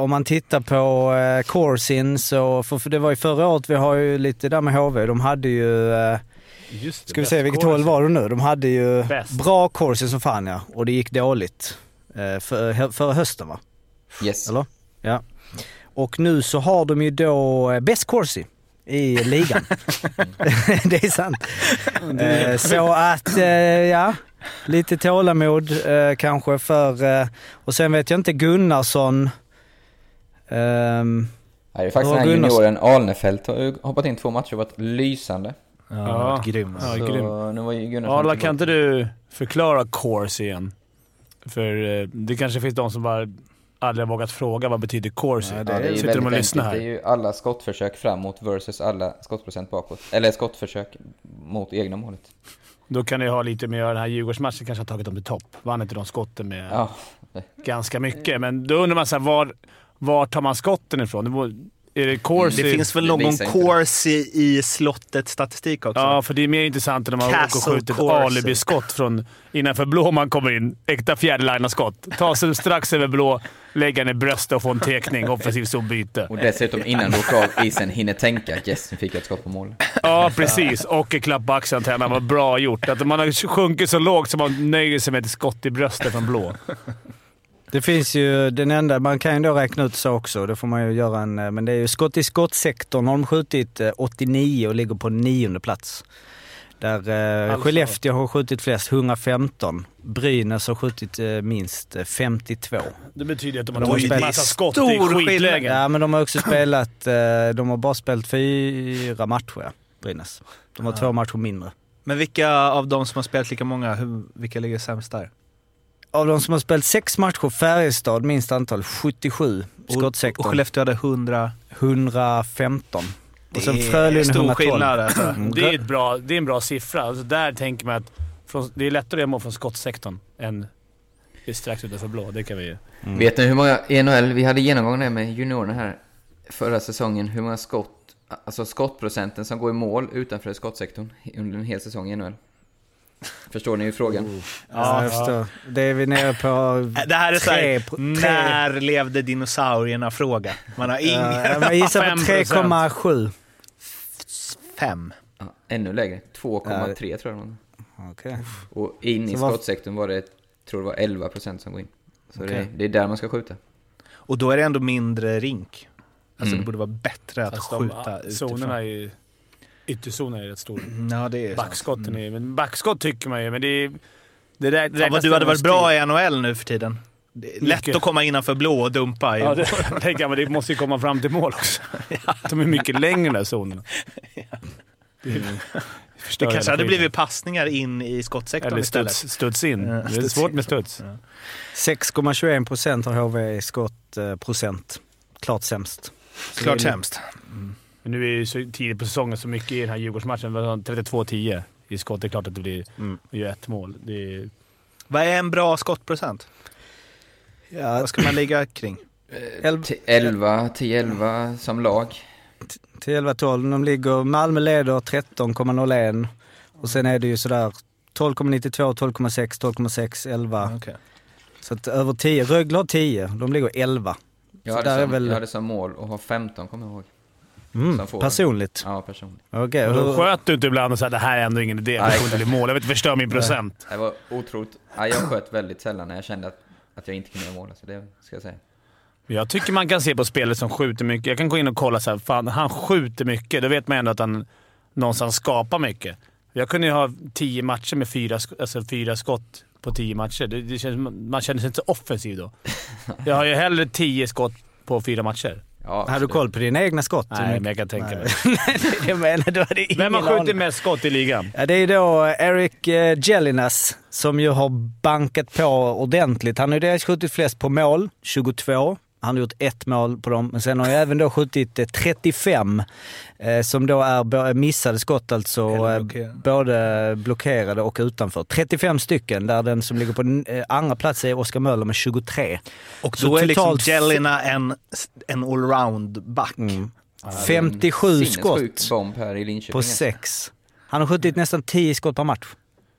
I: Om man tittar på Corsin så, för, det var ju förra året, vi har ju lite där med HV, de hade ju
A: Just det,
I: Ska vi se, vilket håll var det nu? De hade ju
A: Bäst.
I: bra Corsin som fan ja, och det gick dåligt. För, förra hösten va?
C: Yes.
I: Eller? Ja. Och nu så har de ju då bäst Corsi i ligan. det är sant. Eh, så att, eh, ja, lite tålamod eh, kanske för... Eh, och sen vet jag inte, Gunnarsson...
C: Nej, det är faktiskt
I: Ja,
C: den här
I: Gunnarsson.
C: junioren Alnefelt har hoppat in två matcher och varit lysande.
B: Ja, grym.
A: Ja,
C: så
A: grym.
C: nu var Gunnarsson
A: Arla, kan inte du förklara course igen? För eh, det kanske finns de som bara aldrig vågat fråga vad betyder course?
I: Ja,
C: Ja,
I: det
C: är
A: Sitter de och lyssnar
C: enkelt. Det är
A: här?
C: ju alla skottförsök framåt versus alla skottprocent bakåt. Eller skottförsök mot egna målet.
A: Då kan det ha lite med att den här Djurgårdsmatchen kanske har tagit dem till topp. Vann inte de skotten med
C: Ja,
A: ganska mycket, men då undrar man så här, var, var tar man skotten ifrån? Är det course?
B: Det finns väl någon course i, i slottet statistik också?
A: Ja, för det är mer intressant än när man åker och skjuter ett alibiskott från innanför blå man kommer in. Äkta fjärdelinarskott. Ta sig strax över blå, lägga den i bröstet och få en tekning. Offensivt zonbyte.
C: och dessutom innan du åker av isen hinner tänka yes, nu fick jag ett skott på mål.
A: Ja, precis. Och en klapp på axeln till. Vad bra gjort. Att man har sjunkit så lågt så man nöjer sig med ett skott i bröstet från blå.
I: Det finns ju den enda, man kan ju då räkna ut så också, det får man ju göra en, eh, men det är ju skott i skottsektorn har de skjutit eh, 89 och ligger på nionde plats. Där eh,
A: Alltså.
I: Skellefteå har skjutit flest, 115. Brynäs har skjutit eh, minst eh, 52.
A: Det betyder att de
I: De
A: har
I: har
A: tagit massa skott i
B: stor
A: skitlägen.
I: Ja, men de har också spelat, eh, de har bara spelat fyra matcher, ja, Brynäs. De har två matcher mindre.
B: Men vilka av de som har spelat lika många, hur, vilka ligger sämst där?
I: Av de som har spelat sex matcher, Färjestad minst antal, 77
B: Och,
I: skottsektorn.
B: och Skellefteå hade 100.
I: 115. Och sen
B: Det är
I: Frölunda
B: stor
I: 112.
B: skillnad alltså.
I: Mm.
A: Det är, ett bra, det är en bra siffra. Alltså där tänker man att från, det är lättare att göra mål från skottsektorn än strax utanför blå. Det kan vi ju...
I: Mm.
C: Vet ni hur många i NHL, vi hade genomgång där med juniorerna här förra säsongen, hur många skott, alltså skottprocenten som går i mål utanför skottsektorn under en hel säsong i NHL? Förstår ni ju frågan?
I: Ja, jag förstår. Det är vi nere på...
B: Det här är såhär,
I: Tre
B: när levde dinosaurierna-fråga. Man har ingen...
I: Jag gissar på
A: 5%.
I: 3,7.
B: Fem.
C: Ja, ännu lägre, 2,3 tror jag det var.
I: Okej.
C: Och in i skottsektorn var det, tror det var 11% som går in. Så det,
I: Okej.
C: det är där man ska skjuta.
B: Och då är det ändå mindre rink. Alltså
C: Mm.
B: det borde vara bättre att
A: Fast de,
B: skjuta
A: zonerna
B: utifrån.
A: är ju... Ytterzonen är rätt stor.
B: Ja, det är sant.
A: Backskotten är men Backskott tycker man ju, men det är... Det där,
B: Fan vad du hade varit bra i NHL nu för tiden. Det lätt
A: Mycket.
B: att komma innanför blå och dumpa.
A: Ja, det tänker jag, men det måste ju komma fram till mål också. De är mycket längre de där zonerna. Det, är-
B: det kanske hade blivit passningar in i skottsektorn
A: Eller
B: istället.
A: studs, studs in.
B: Ja,
A: det är
B: studs
A: svårt
B: in.
A: med studs.
B: Ja.
I: 6,21 procent har HV i skottprocent. Klart sämst. Så
B: Klart
I: det
B: sämst.
A: Men nu är det ju så tidigt på säsongen så mycket i den här Djurgårdsmatchen. Det var 32-10 i skott. Det är klart att det blir
I: Mm.
A: ju ett mål. Det är,
B: Vad är en bra skottprocent?
I: Ja,
B: Vad ska man ligga kring?
I: elva-
C: 11, 10-11 som lag.
I: till 11-12. De ligger, Malmö leder 13,01 och sen är det ju sådär 12,92, 12,6, 12,6, 11.
B: Okej.
I: Så att över 10. Rögle har 10, de ligger 11.
C: Jag
I: Så
C: hade,
I: där
C: som,
I: väl-
C: jag hade som mål att ha 15, kommer jag ihåg.
I: Mm, personligt.
C: Ja, personligt.
I: Okej,
A: Och då sköt du inte ibland och sa det här är ändå ingen idé, det
C: Nej.
A: kommer inte bli mål. Jag vill inte förstöra min procent.
C: Det var otroligt. Ja, jag sköt väldigt sällan när jag kände att, att jag inte kunde göra mål. Så det ska jag säga.
A: Jag tycker man kan se på spelare som skjuter mycket. Jag kan gå in och kolla så här, fan han skjuter mycket. Då vet man ändå att han någonstans skapar mycket. Jag kunde ju ha tio matcher med fyra, alltså fyra skott på tio matcher. Det, det känns, man känner sig inte så offensiv då. Jag har ju hellre tio skott på fyra matcher.
C: Ja,
I: Har du koll på dina egna skott?
A: Nej, men jag kan tänka mig.
I: jag menar, du hade ingen
A: Vem har skjutit
I: aning.
A: mest skott i ligan?
I: Ja, det är då Eric eh, Jellinas som ju har bankat på ordentligt. Han har ju dels skjutit flest på mål, 22. Han har gjort ett mål på dem, men sen har han även då skjutit eh, 35 eh, som då är missade skott alltså. Eh,
B: blockerade.
I: Både blockerade och utanför. 35 stycken, där den som ligger på eh, andra plats är Oskar Möller med 23.
B: Och
I: Så
B: då är liksom
I: totalt-
B: Jelina en, en allround-back.
I: Mm.
C: Ja, det är en
I: 57
C: sinnessjuk
I: skott
C: bomb här i Linköping.
I: på
C: alltså.
I: sex. Han har skjutit nästan 10 skott per match.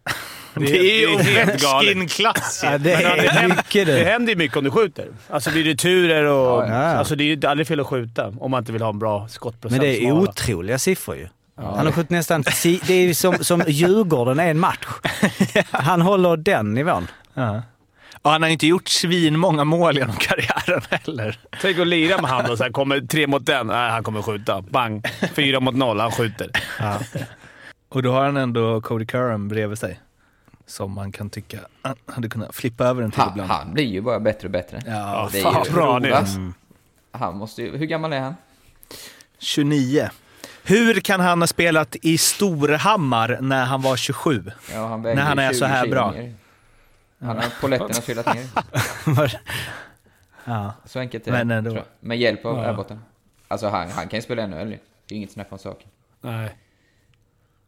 B: Det är ju
A: det är helt galet.
B: Ovechkin-klass
I: Ja, det
A: ja, det
I: är
A: händer-
I: mycket
A: Det
I: det.
A: händer ju mycket om du skjuter. Alltså blir det turer och...
C: Ja,
I: ja.
A: Alltså det är ju aldrig fel att skjuta om man inte vill ha en bra skottprocent.
I: Men det är otroliga siffror ju. Han har skjutit nästan... Det är ju som, som Djurgården är en match. Han håller den nivån.
B: Ja. Och han har inte gjort svin många mål genom karriären heller.
A: Tänk att lira med han och så här, kommer tre mot den. Nej, han kommer skjuta. Bang! Fyra mot noll. Han skjuter.
B: Och då har han ändå Cody Curran bredvid sig. Som man kan tycka han hade kunnat flippa över en till
C: Han,
B: ibland.
C: han blir ju bara bättre och bättre.
B: Ja,
C: det är
A: fan
C: ju
A: bra är.
C: roligt. Han måste ju, hur gammal är han?
B: 29. Hur kan han ha spelat i Storhammar när han var 27?
C: Ja, han
B: När han är
C: 20
B: så här
C: kilo
B: bra.
C: Han har polletterna trillat ner.
B: Ja.
C: Så enkelt är det.
B: Men ändå.
C: Med hjälp av
A: Ja.
C: Airbotten. Alltså han, han kan ju spela ännu äldre. Det är inget snack om saken.
A: Nej.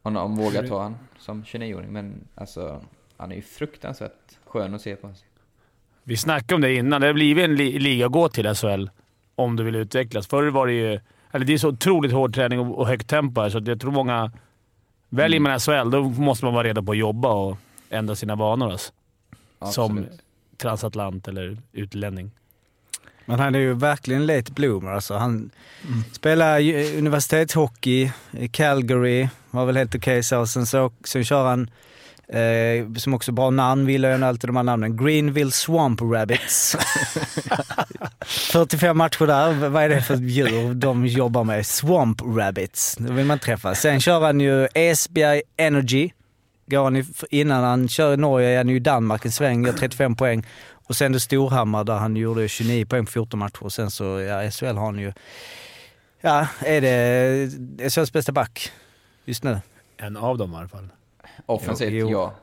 C: Om någon vågar ta han som 29-åring. Men alltså, han är ju fruktansvärt skön att se på.
A: Vi snackade om det innan. Det har blivit en li- liga att gå till SHL om du vill utvecklas. Förr var det ju... Eller det är så otroligt hård träning och, och högt tempo här, så jag tror många... Väljer man SHL, då måste man vara redo på att jobba och ändra sina vanor. Alltså. Som transatlant eller utlänning.
I: Men han är ju verkligen late bloomer. Alltså han spelar ju universitetshockey i Calgary, var väl helt okej så. Sen, så. sen kör han, eh, som också bra namn, vill jag alltid de här namnen, Greenville Swamp Rabbits. 45 matcher där. Vad är det för djur de jobbar med? Swamp Rabbits. Det vill man träffa. Sen kör han ju Esbjerg Energy. Går han innan han kör i Norge är han ju i Danmark en sväng, gör 35 poäng. Och sen det Storhammar där han gjorde 29 poäng på 14 matcher. Och sen så, ja, SHL har han ju... Ja, är det SHLs bästa back just nu?
A: En av dem i alla fall.
C: Offensivt,
I: Jo, jo.
C: ja.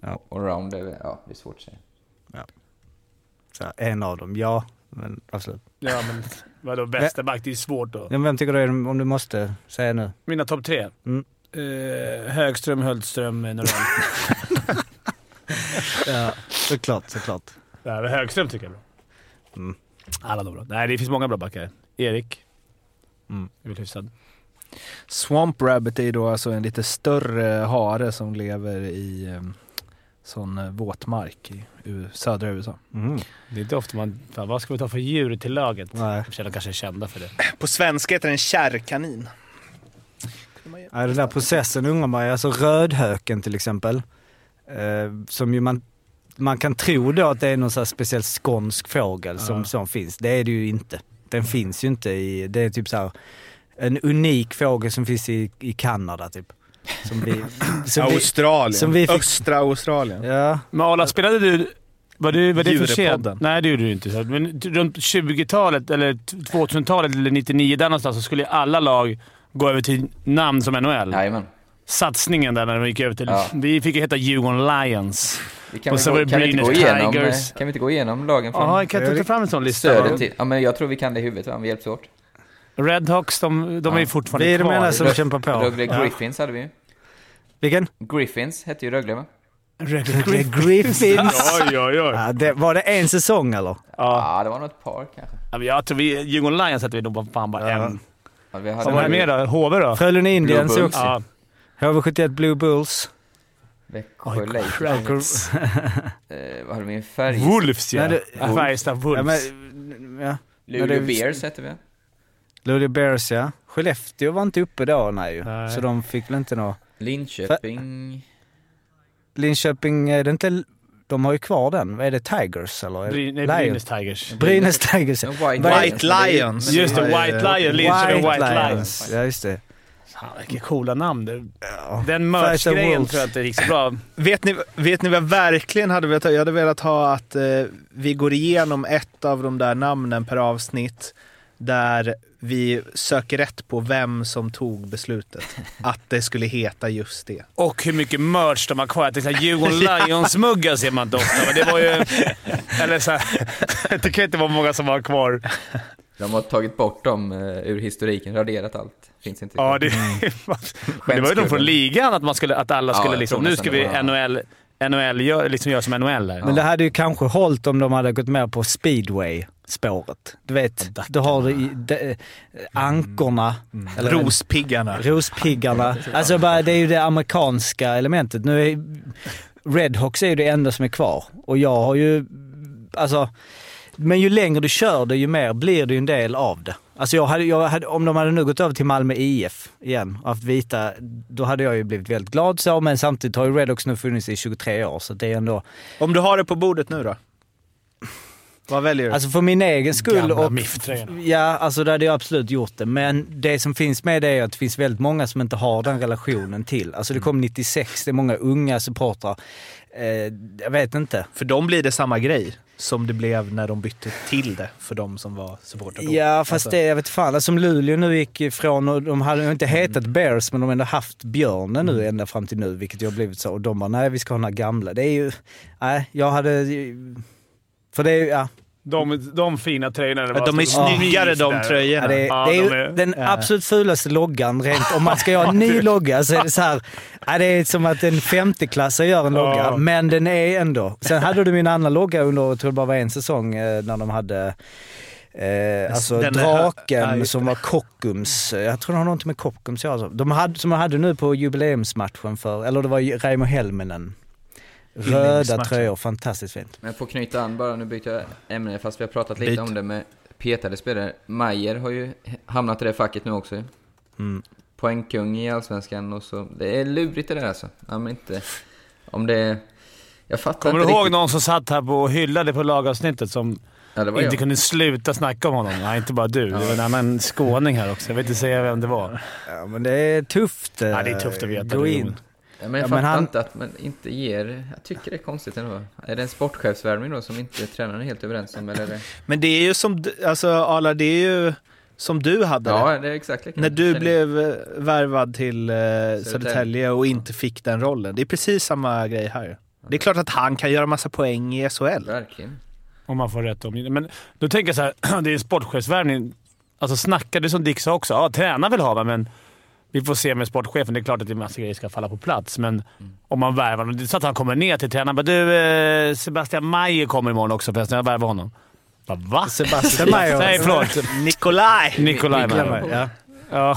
I: Ja.
C: Allround, det, är- ja, det är svårt att säga.
I: Så, här, en av dem, ja. Men absolut.
A: Ja, men vadå bästa back? Det är svårt då.
I: Ja, men Vem tycker du är om du måste säga nu?
A: Mina topp tre?
I: Mm.
A: Eh, Högström, Hultström, Norell.
I: Ja, såklart, såklart.
A: Ja, men Högström tycker jag är bra.
I: Mm.
A: Alla de bra. Nej, det finns många bra backar. Erik.
I: Mm.
A: är väl hyfsad.
B: Swamp Rabbit är ju då alltså en lite större hare som lever i eh, sån eh, våtmark i U- södra USA.
I: Mm.
A: Det är inte ofta man... Fan, vad ska vi ta för djur till laget?
I: Nej.
A: De kanske är kända för det.
B: På svenska heter den kärrkanin.
I: Ja, den där processen undrar man ju. Alltså rödhöken till exempel. Eh, som ju man, man kan tro då att det är någon så här speciell skånsk fågel som,
A: Ja.
I: som finns. Det är det ju inte. Den finns ju inte i... Det är typ så här en unik fågel som finns i, i Kanada typ. Som vi, som vi,
B: Australien.
I: som vi fick-
B: Östra Australien.
I: ja,
A: Men Arla, spelade du... Var det, var det för sent? Nej, det gjorde du inte. Så, Men runt 20-talet, eller 2000-talet, eller 99 där någonstans, så skulle alla lag gå över till namn som NHL.
C: Jajamän.
A: Satsningen där när de gick över till...
C: Ja.
A: Vi fick ju heta Djurgården Lions. Och så
C: gå,
A: var det
C: kan, vi inte gå
A: Brynäs
C: igenom,
A: Tigers.
C: kan vi inte gå igenom lagen från
A: Ja, kan jag ta fram en sån lista?
C: till... Ja, men jag tror vi kan det i huvudet va, om vi hjälps åt.
A: Redhawks, de, de är ju
C: Ja.
A: fortfarande
I: vi är de
A: kvar.
I: enda som
C: Rö-
I: kämpar på.
C: Rögle
A: Ja.
C: Griffins hade vi ju.
I: Vilken?
C: Griffins hette ju Rögle va?
A: Rögle
I: Griffins.
A: oj, oj, oj.
I: Ja, det, var det en säsong eller?
C: Ja, det var nog ett par kanske.
A: Ja, men jag tror vi, Djurgården Lions sätter vi nog på fan bara
I: Ja.
A: en.
C: Ja, vi
A: Vad var det mer då? HV då?
I: Frölunda Indians också.
A: Ja.
I: HV71 Blue Bulls.
C: Växjö Lakers. Eh, vad hade vi? Färg...
A: Wolves ja. Ja, Färjestad
I: Ja,
A: Wolves.
I: men, ja.
C: Luleå Bears hette vi.
I: Luleå Bears ja. Skellefteå var inte uppe då nej ju.
A: Nej.
I: Så de fick väl inte nå.
C: Linköping.
I: Linköping, är det inte... De har ju kvar den. Vad är det? Tigers eller?
A: Bry- nej,
I: Lions?
A: Brynäs Tigers.
I: Brynäs Tigers.
C: Ja,
I: är-
C: Lions.
B: White Lions.
A: Just det, White Lion. Linköping White Lions.
I: Ja, just det.
A: Fan, vilka coola namn. Det-
I: Ja.
A: Den merch-grejen tror jag inte gick så bra.
B: Vet ni, vet ni vad jag verkligen hade velat ha? Jag hade velat ha att eh, vi går igenom ett av de där namnen per avsnitt där vi söker rätt på vem som tog beslutet. Att det skulle heta just det.
A: Och hur mycket merch de har kvar. Jag tänkte Djurgården Lions-muggar ser man inte ofta, men det var ju... Eller såhär, det kan inte vara många som har kvar.
C: De har tagit bort dem eh, ur historiken, raderat allt. Finns inte
A: Ja, det, men det var ju de från ligan, att, man skulle, att alla
C: Ja,
A: skulle
C: jag
A: liksom... Nu ska vi
C: var-
A: NHL, NHL gör, liksom göra som NHL här.
I: Men det hade ju kanske hållit om de hade gått med på speedway-spåret. Du vet, du har det i, de, ankorna. Eller,
B: Rospiggarna.
I: Rospiggarna. Alltså bara, det är ju det amerikanska elementet. Nu är Redhawks är ju det enda som är kvar. Och jag har ju, alltså, men ju längre du kör det ju mer blir det ju en del av det. Alltså jag hade, jag hade, om de hade nu gått över till Malmö IF igen och haft vita, då hade jag ju blivit väldigt glad så, men samtidigt har ju Redhawks nu funnits i 23 år så det är ändå...
B: Om du har det på bordet nu då? Vad väljer du?
I: Alltså för min egen skull
A: Gamla
I: och...
A: MIF-tröjorna.
I: Ja, alltså det hade jag absolut gjort det. Men det som finns med det är att det finns väldigt många som inte har den relationen till. Alltså det kom 96, det är många unga supportrar. Eh, jag vet inte.
B: För dem blir det samma grej som det blev när de bytte till det för de som var supportrar då.
I: Ja, fast
B: Alltså,
I: det, jag vet fan. Alltså, som Luleå nu gick ifrån, och de hade ju inte hetat Bears, men de har ändå haft björnen nu ända fram till nu, vilket ju har blivit så. Och de bara, nej vi ska ha den här gamla. Det är ju, nej, jag hade... För det är ju, ja.
A: De, de fina tröjorna. det var
B: De är snyggare de tröjorna.
I: Ja, det,
A: Ja,
I: det är ju
A: de är-
I: den
B: ja.
I: absolut fulaste loggan. Rent, om man ska göra en ny logga så är det så här, det är som att en femteklassare gör en logga, men den är ändå. Sen hade de ju en annan logga under, jag tror det bara var en säsong, eh, när de hade Eh, alltså
B: Den
I: draken
B: just
I: som var Kockums, jag tror det har något med Kockums att göra. alltså. De hade, som de hade nu på jubileumsmatchen för, eller det var Raimo Helminen. Röda tröjor, fantastiskt fint.
C: Men för att knyta an bara, nu byter jag ämne fast vi har pratat lite
B: Byt.
C: om det med petade spelare. Majer har ju hamnat i det facket nu också.
I: Mm.
C: Poängkung i Allsvenskan och så. Det är lurigt det där alltså. Ja, men inte... Om det... Jag fattar
A: Kommer du
C: inte
A: ihåg
C: riktigt.
A: någon som satt här på och hyllade på lagavsnittet som
C: Ja, det var
A: inte
C: jag.
A: kunde sluta snacka om honom? Nej, inte bara du. Det var en annan skåning här också. Jag vill inte säga vem det var.
I: Ja men det är tufft. eh,
A: Ja, det är tufft att veta.
I: Gå
A: det.
I: in.
C: Ja, men jag
I: Ja,
C: fattar
I: men han-
C: inte att man inte ger... Jag tycker det är konstigt ändå. Är det en sportchefsvärvning då som inte tränaren är helt överens om? Eller är det...
B: Men det är ju som, alltså Arla, det är ju som du hade det.
C: Ja, det är exakt.
B: När du
C: Känner-
B: blev eh, värvad till eh, Södertälje och inte fick den rollen. Det är precis samma grej här. Det är klart att han kan göra massa poäng i SHL.
C: Verkligen.
A: Om man får rätt om Men då tänker jag så här, det är en sportchefsvärvning. Alltså snackade som Dick sa också. Ja, tränaren vill ha mig, men vi får se med sportchefen. Det är klart att det är massa grejer ska falla på plats, men om man värvar honom. Så att han kommer ner till tränaren bara du, eh, Sebastian Mayer kommer imorgon också förresten. Jag värvar honom. Bara, va?
I: Sebastian Mayer.
A: Nej, förlåt.
B: Nikolaj!
A: Nikolaj Mayer.
I: Mayer,
A: Ja.
I: ja.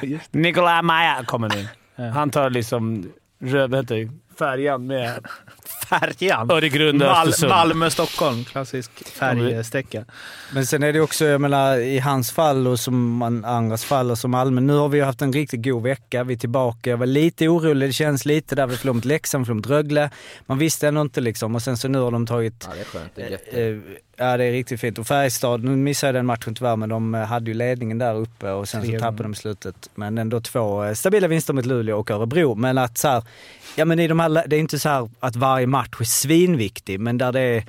A: Nikolaj Mayer kommer nu. Han tar liksom vad heter? Färjan med
B: Färjan.
A: Öregrund
B: Mal-
A: Östersund.
B: Malmö-Stockholm. Klassisk färjesträcka.
I: Men sen är det också, jag menar i hans fall och som andras fall och som allmän. Nu har vi ju haft en riktigt god vecka. Vi är tillbaka. Jag var lite orolig. Det känns lite där. Vi förlorade mot Leksand, förlorade mot Rögle. Man visste ändå inte liksom. Och sen så nu har de tagit...
C: Ja, det är skönt. Det är gött.
I: Eh, Ja, det är riktigt fint. Och Färjestad, nu missade jag den matchen tyvärr, men de eh, hade ju ledningen där uppe och sen så tappade de i slutet. Men ändå två eh, stabila vinster mot Luleå och Örebro. Men att så här, ja men i de här, det är inte så här att varje match är svinviktig, men där det är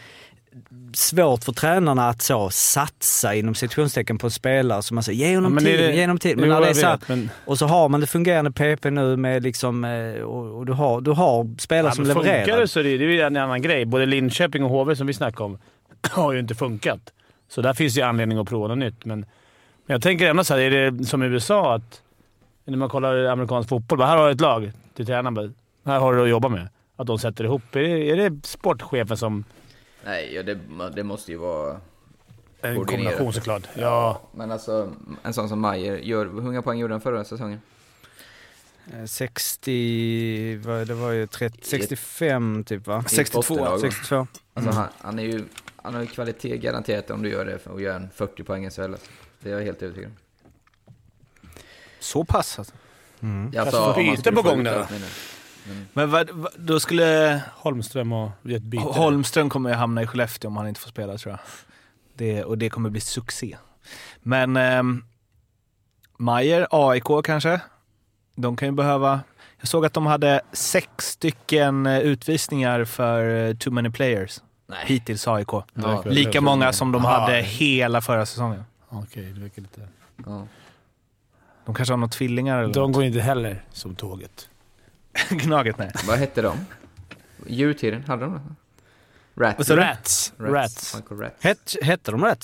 I: svårt för tränarna att så satsa inom situationstecken på en spelare som man säger ge honom
A: Ja,
I: tid,
A: det
I: ge honom tid. Men när det är så här,
A: vet, men-
I: och så har man det fungerande PP nu med liksom, eh, och, och du, har, du har spelare
A: Ja,
I: som levererar.
A: Funkar det så är det, det är ju en annan grej. Både Linköping och HV som vi snackade om har ju inte funkat. Så där finns ju anledning att prova något nytt. Men, men jag tänker ändå så här, är det som i USA att när man kollar amerikansk fotboll. Bara, här har du ett lag till tränaren. Bara, Här har du att jobba med. Att de sätter ihop. Är det, är det sportchefen som...
C: Nej, ja, det, det måste ju vara...
A: En
C: koordinerat.
A: kombination såklart. Ja.
C: Men alltså, en sån som Mayer, gör, hur många poäng gjorde han förra säsongen?
I: Eh, 60, vad- det var ju 30, 65 typ va?
C: I ett bottenlag, va?
I: 62.
C: Alltså
I: Mm.
C: han, han är ju, han har ju kvalitet garanterat om du gör det att göra en 40 poäng i SHL. Alltså. Det är jag helt övertygad om.
B: Så pass alltså.
I: Mm.
C: Jag
A: Alltså,
C: man
A: byte på gång där
C: mina. Men,
B: vad, vad, då skulle...
A: Holmström och ett byte.
B: Holmström kommer ju hamna i Skellefteå om han inte får spela tror jag. Det, och det kommer bli succé. Men ehm, Mayer, AIK kanske? De kan ju behöva... Jag såg att de hade sex stycken eh, utvisningar för eh, too many players.
C: Nej.
B: Hittills AIK.
C: Ja,
B: Lika många som de
A: Aha.
B: hade hela förra säsongen.
A: Okej, det verkar lite...
C: ja.
B: De kanske har några tvillingar eller
A: De
B: något.
A: går inte heller som tåget.
B: Gnaget, nej.
C: Vad hette de? Djurtiden, hade de det? Rats?
B: Vad sa du?
A: Rats. Rats.
C: Michael Rats.
I: Het, hette de?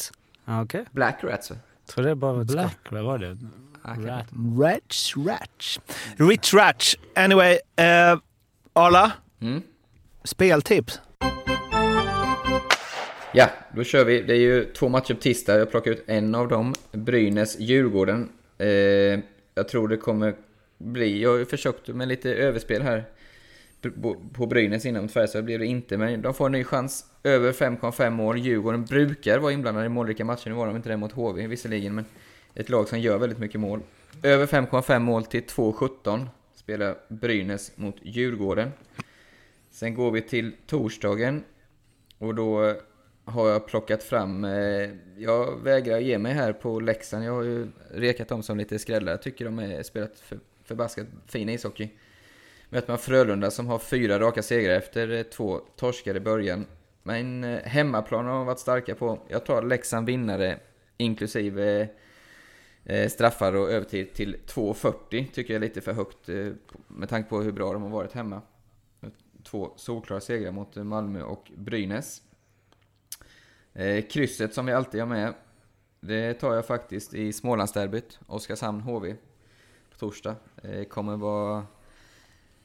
I: Ja, Okej.
C: Black Rats va?
I: Tror det bara var ett.
A: Black, vad var det?
C: Ah, kan
A: Rat.
B: Ratch, Ratch. Rich Ratch. Anyway, eh, Arla.
C: Mm.
B: Speltips.
C: Ja, då kör vi. Det är ju två matcher på tisdag. Jag plockar ut en av dem. Brynäs-Djurgården. Eh, jag tror det kommer bli... Jag har ju försökt med lite överspel här på Brynäs innan mot Färjestad. Det blev det inte, men de får en ny chans. Över 5,5 mål. Djurgården brukar vara inblandade i målrika matcher. Nu var de inte det mot HV visserligen, men ett lag som gör väldigt mycket mål. Över 5,5 mål till 2,17 spelar Brynäs mot Djurgården. Sen går vi till torsdagen. Och då har jag plockat fram, eh, jag vägrar ge mig här på Leksand. Jag har ju rekat dem som lite skrällar. Jag tycker de har spelat för, förbaskat fin ishockey. Möter man Frölunda som har fyra raka segrar efter eh, två torskar i början. Men eh, hemmaplan har de varit starka på. Jag tar Leksand vinnare inklusive eh, straffar och övertid till 2,40. Tycker jag är lite för högt med tanke på hur bra de har varit hemma. Två solklara segrar mot Malmö och Brynäs. Krysset som vi alltid har med, det tar jag faktiskt i Smålandsderbyt, Oskarshamn-HV, på torsdag. Eh, kommer vara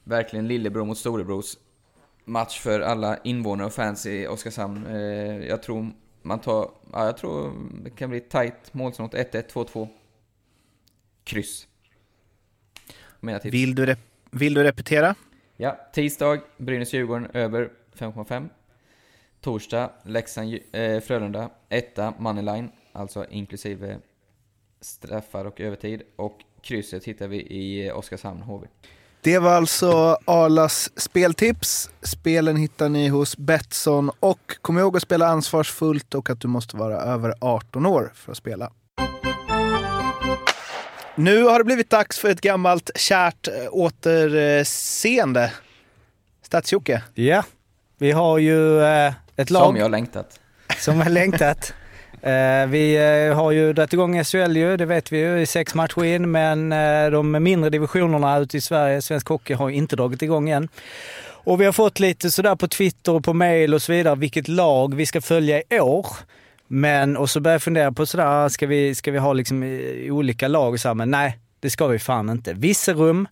C: verkligen lillebror mot storebrors match för alla invånare och fans i Oskarshamn. Eh, jag tror man tar, ja, jag tror det kan bli tight målsnålt 1-1, 2-2. Kryss. Mina tips.
B: Vill du, vill du repetera?
C: Ja, tisdag Brynäs-Djurgården över 5,5. Torsdag Leksand-Frölunda, etta Moneyline, alltså inklusive straffar och övertid. Och krysset hittar vi i eh, Oskarshamn-HV.
B: Det var alltså Arlas speltips. Spelen hittar ni hos Betsson och kom ihåg att spela ansvarsfullt och att du måste vara över 18 år för att spela. Nu har det blivit dags för ett gammalt kärt eh, återseende. Stats-Jocke.
I: Ja, vi har ju eh, ett lag
C: Som jag har längtat.
I: som har längtat. Eh, vi eh, har ju dragit igång SHL ju, det vet vi ju, i sex matcher in, men eh, de mindre divisionerna ute i Sverige, svensk hockey, har inte dragit igång än. Och vi har fått lite sådär på Twitter och på mail och så vidare, vilket lag vi ska följa i år. Men, och så börjar jag fundera på sådär, ska vi, ska vi ha liksom olika lag och så här, men nej, det ska vi fan inte. Visserum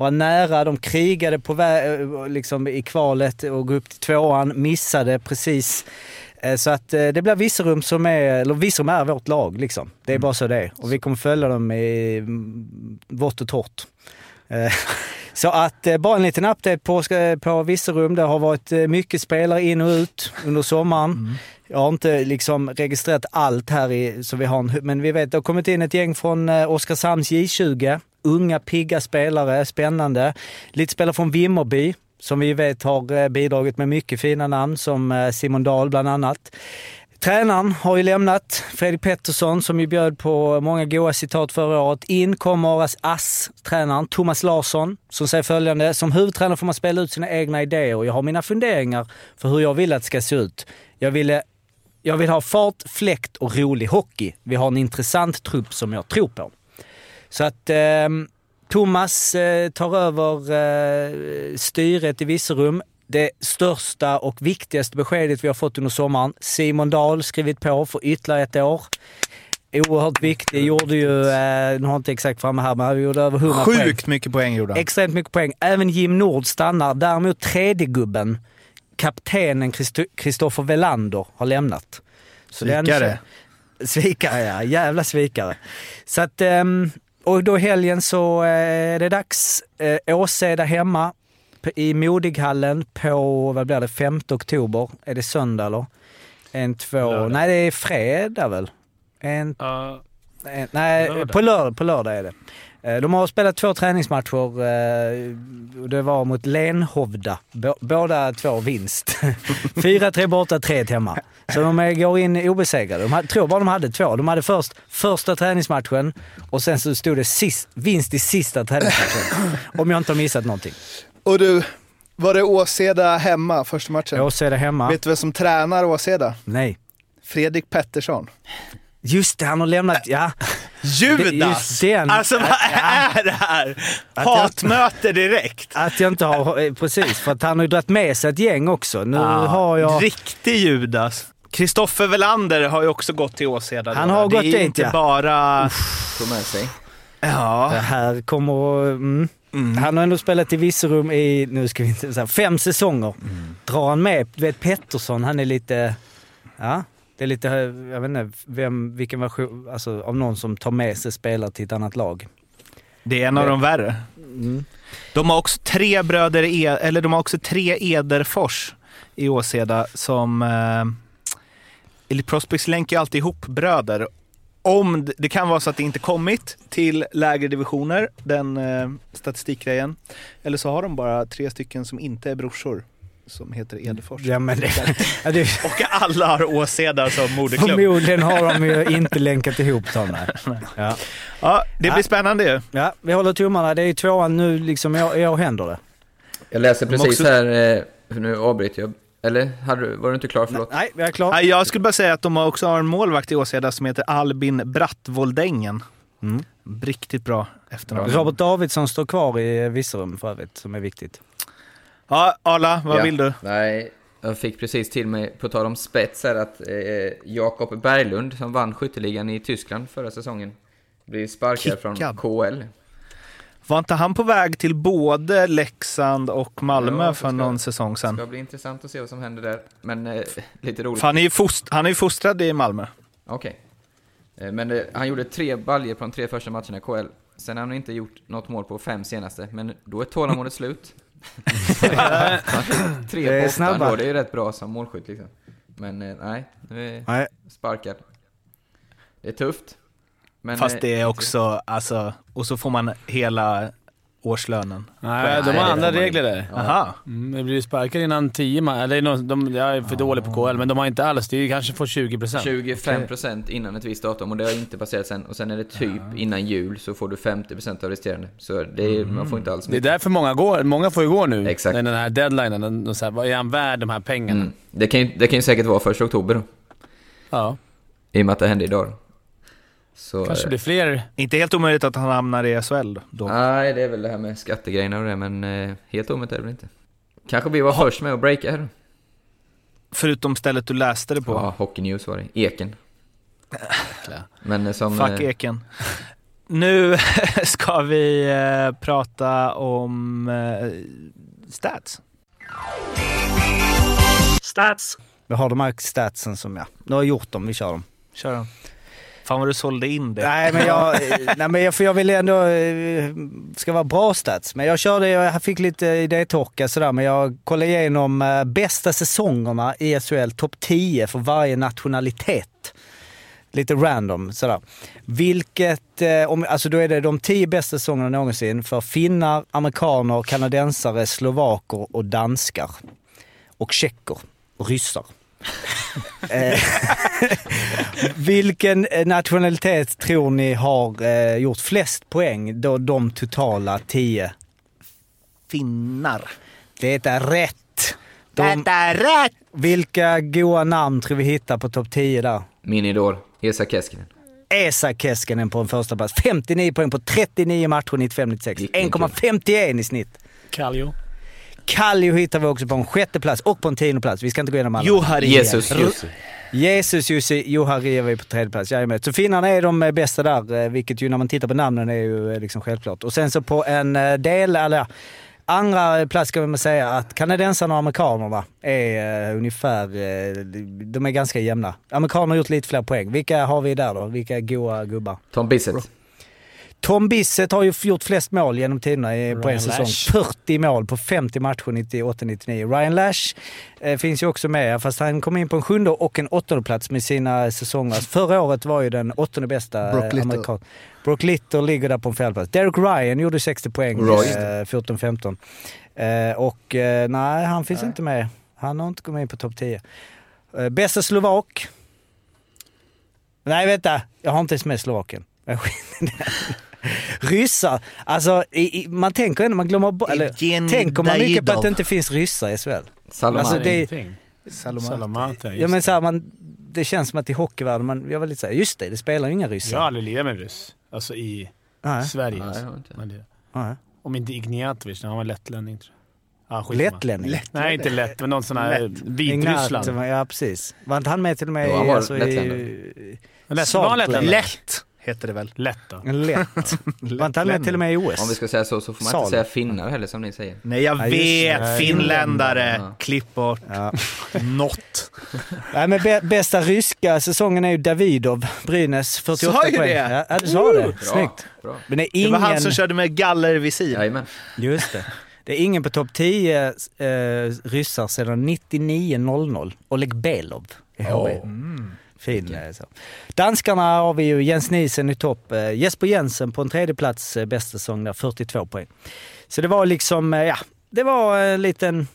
I: var nära, de krigade på vä- eh, liksom i kvalet och gå upp till tvåan, missade precis. Eh, Så att eh, det blir Virserum som är, eller Virserum är vårt lag liksom. Det är bara så det är. Och vi kommer följa dem i mm, vått och torrt. Så att bara en liten update på, på Virserum. Det har varit mycket spelare in och ut under sommaren. Jag har inte liksom registrerat allt här i, så vi har en, men vi vet det har kommit in ett gäng från Oskarshamns J20. Unga pigga spelare, spännande. Lite spelare från Vimmerby som vi vet har eh, bidragit med mycket fina namn som eh, Simon Dahl bland annat. Tränaren har ju lämnat, Fredrik Pettersson som ju bjöd på många goa citat förra året. In kommer ASS-tränaren Thomas Larsson som säger följande. Som huvudtränare får man spela ut sina egna idéer och jag har mina funderingar för hur jag vill att det ska se ut. Jag, ville, jag vill ha fart, fläkt och rolig hockey. Vi har en intressant trupp som jag tror på. Så att eh, Thomas eh, tar över eh, styret i Virserum. Det största och viktigaste beskedet vi har fått under sommaren. Simon Dahl skrivit på för ytterligare ett år. Oerhört viktig. Gjorde ju, eh, nu har jag inte exakt framme här, men han gjorde över 100 poäng.
B: Sjukt mycket poäng gjorde han.
I: Extremt mycket poäng. Även Jim Nord stannar. Däremot tredje gubben, kaptenen Kristoffer Velander, har lämnat. Så den-
B: Svikare.
I: Svikare ja, jävla svikare. Så att, ehm, och då helgen så eh, är det dags. Eh, Åseda hemma i Modighallen på, vad blir det, 5 oktober. Är det söndag eller? En, två,
A: Lördag.
I: nej det är fredag väl? En,
A: Ja,
I: Eh, Nej,
A: Lördag.
I: På, lördag, på lördag är det. Eh, De har spelat två träningsmatcher. Det var mot Lenhovda. Bå- Båda två vinst. 4-3 borta, 3-1 hemma. Så de går in obesegrade. De hade, tror bara de hade två. De hade först första träningsmatchen och sen så stod det sist, vinst i sista träningsmatchen. Om jag inte har missat någonting.
M: Och du, var det Åseda hemma första matchen?
I: Åseda hemma.
M: Vet du vem som tränar Åseda?
I: Nej.
M: Fredrik Pettersson.
I: Just det, han har lämnat... Ja.
B: Judas!
I: Den.
B: Alltså vad är det här? Hatmöte direkt.
I: Att jag inte har... eh, Precis, för att han har ju dragit med sig ett gäng också. Nu
B: Ja,
I: har jag...
B: Riktig Judas. Kristoffer Velander har ju också gått till Åseda.
I: Han har
B: det
I: gått
B: är
I: dit,
B: inte
I: ja.
B: bara...
C: Tog med sig.
B: Ja.
I: Det här kommer... Mm. Han har ändå spelat i Virserum i, nu ska vi inte säga, fem säsonger. Drar han med, du vet Pettersson, han är lite... Ja, det är lite, jag vet inte vem, vilken version, alltså av någon som tar med sig spelare till ett annat lag.
B: Det är en av de värre.
I: Mm.
B: De har också tre bröder, E- eller de har också tre Ederfors i Åseda som... Eh, Elite Prospects länkar ju alltid ihop bröder. Om det, det kan vara så att det inte kommit till lägre divisioner, den eh, statistikgrejen. Eller så har de bara tre stycken som inte är brorsor, som heter Edefors.
I: Ja, men det, ja, det,
B: Och alla har Åseda som moderklubb.
I: förmodligen har de ju inte länkat ihop dem. Ja.
B: Ja, det blir
I: Ja.
B: spännande ju.
I: ja, vi håller tummarna. Det är ju tvåan nu, liksom i år, händer det.
C: Jag läser
B: De
C: precis
B: också-
C: här, eh, nu avbryter jag. Eller hade var du inte klar? Förlåt.
I: Nej, vi är klara.
B: Nej, Jag skulle bara säga att de har också har en målvakt i Åseda som heter Albin Brattvoldängen.
I: Mm.
B: Riktigt bra efternamn.
I: Robert Davidsson står kvar i Virserum för övrigt, som är viktigt.
B: Ja, Arla, vad
C: Ja.
B: vill du?
C: Nej, jag fick precis till mig, på tal om spets här, att eh, Jakob Berglund, som vann skytteligan i Tyskland förra säsongen, blir sparkad från
B: Kickad.
C: KL.
B: Var inte han på väg till både Leksand och Malmö
C: Ja,
B: för
C: ska-
B: någon säsong
C: Det
B: sedan?
C: ska bli intressant att se vad som händer där. Men eh, lite roligt.
B: För han är ju fost- han är fostrad i Malmö.
C: Okej. Eh, Men eh, han gjorde tre baljer på de tre första matcherna i KL. Sen har han inte gjort något mål på fem senaste, men då är tålamodet slut. tre
I: Det är
C: på
I: snabba.
C: ändå, det är ju rätt bra som målskytt liksom. Men eh, nej, nu är
I: Nej.
C: sparkad. Det är tufft. Men,
B: Fast
C: eh,
B: det är också, alltså, och så får man hela årslönen.
A: Nej, de har andra regler där.
B: Aha.
A: Mm, det blir sparkad innan 10 man. Eller de, jag är för dålig på KL, men de har inte alls. Det är kanske får 20%.
C: 25% innan ett visst datum och det har inte passerat sen. Och sen är det typ innan jul så får du 50% av resterande. Så det är, man får inte alls
A: Det är därför många går. Många får ju gå nu.
C: Exakt.
A: När den här deadlinen. De, de, så här, vad är han värd de här pengarna?
C: Mm. Det, kan ju, det kan ju säkert vara första oktober då.
A: Ja.
C: I och med att det hände idag. Så,
A: Kanske
C: eh,
A: blir fler.
B: Inte helt omöjligt att han hamnar i SHL då.
C: Nej, det är väl det här med skattegrejerna och det, men eh, helt omöjligt är det väl inte. Kanske vi var först med att breaka här.
B: Förutom stället du läste det på.
C: Ja, Hockey News var det. Eken. Men eh, som...
B: Fuck
C: eh,
B: Eken. Nu ska vi prata om stats. Stats.
I: Vi har de här statsen som jag, nu har jag gjort dem, vi kör dem.
B: Kör dem. Fan vad du sålde in det.
I: Nej men jag, nej, men jag, för jag vill ändå, eh, ska vara bra stats. Men jag körde, jag fick lite idétorka sådär, men jag kollade igenom eh, bästa säsongerna i SHL, topp 10 för varje nationalitet. Lite random sådär. Vilket, eh, om, alltså då är det de 10 bästa säsongerna någonsin för finnar, amerikaner, kanadensare, slovaker och danskar. Och tjecker och ryssar. Eh, Vilken eh, nationalitet tror ni har eh, gjort flest poäng då de totala 10?
B: Finnar.
I: Det är rätt. De,
B: Det är rätt!
I: vilka goa namn tror vi hittar på topp 10 där?
C: Min idol, Esa Keskinen.
I: Esa Keskinen på en första plats. 59 poäng på 39 matcher 95-96.
C: Vilken
I: 1,51 i snitt.
A: Kallio.
I: Kallio hittar vi också på en sjätte plats och på en tionde plats. Vi ska inte gå igenom alla.
B: Johari.
C: Jesus Jussi.
I: Jesus Jussi Johari är vi på tredje plats. Jajamän. Så finnarna är de eh, bästa där, eh, vilket ju när man tittar på namnen är ju eh, liksom självklart. Och sen så på en del, eller ja, andra plats ska man säga att kanadensarna och amerikanerna är uh, ungefär, eh, de är ganska jämna. Amerikanerna har gjort lite fler poäng. Vilka har vi där då? Vilka goa gubbar?
C: Tom Bissett.
I: Tom Bissett har ju gjort flest mål genom tiderna i- på en säsong.
A: Lash.
I: 40 mål på 50 matcher 98-99. Ryan Lash eh, finns ju också med, fast han kom in på en sjunde och en åttonde plats med sina säsonger. Förra året var ju den åttonde bästa
M: Brock
I: eh,
M: Little.
I: amerikan. Brock Little ligger där på en fjärde plats. Derek Ryan gjorde 60 poäng eh, 14-15. Eh, och nej, han finns inte med. Han har inte kommit in på topp 10. Eh, bästa slovak? Nej, vänta. Jag har inte ens med Slovakien. I. Ryssar. Alltså, i, i, man tänker ändå, man glömmer bort... Eller, tänker man mycket på att det inte finns ryssar i SHL?
C: Salomon.
I: Alltså, det-.
A: Salamata,
I: Ja, men så här, man, det känns som att i hockeyvärlden, man, jag var lite såhär, just det, det spelar ju inga ryssar.
A: Jag har aldrig lirat med ryss. Alltså i
I: Nej.
A: Sverige.
C: Nej,
A: alltså.
C: inte.
I: Nej.
A: Om inte Ignatovic, han var lettlänning tror jag. Ah.
I: Lettlänning.
A: Nej, inte lätt, men någon sån här
B: Lätt.
A: Vitryssland.
I: Ja, precis. Var inte han med till och med
C: Jo, han
I: i...
C: var
I: Alltså,
C: lettländare.
I: i
A: Lätt?
B: Lätt heter det väl?
A: Lätt då.
I: lätt. Var inte han med till och med i OS?
C: Om vi ska säga så, så får man
I: Sal.
C: inte säga finnar heller som ni säger.
B: Nej, jag
I: Ja, det.
B: vet.
I: Nej.
B: Finländare.
C: Ja.
B: Klipp bort.
I: Ja.
B: Något.
I: Nej, men bä- bästa ryska säsongen är ju Davidov, Brynäs, 48
B: Sa ju
I: poäng.
B: det?
I: Ja, du sa det.
C: Bra.
I: Snyggt.
C: Bra.
I: Men det är
B: Det
I: ingen...
B: var han som körde med gallervisir.
C: Jajamän.
I: Just det. Det är ingen på topp 10 eh, ryssar sedan 99-00. Oleg Belov i HV. Fin eh, så. Danskarna har vi ju Jens Nielsen i topp. Eh, Jesper Jensen på en tredje plats, eh, bästa säsong där, 42 poäng. Så det var liksom, ja, det var en liten...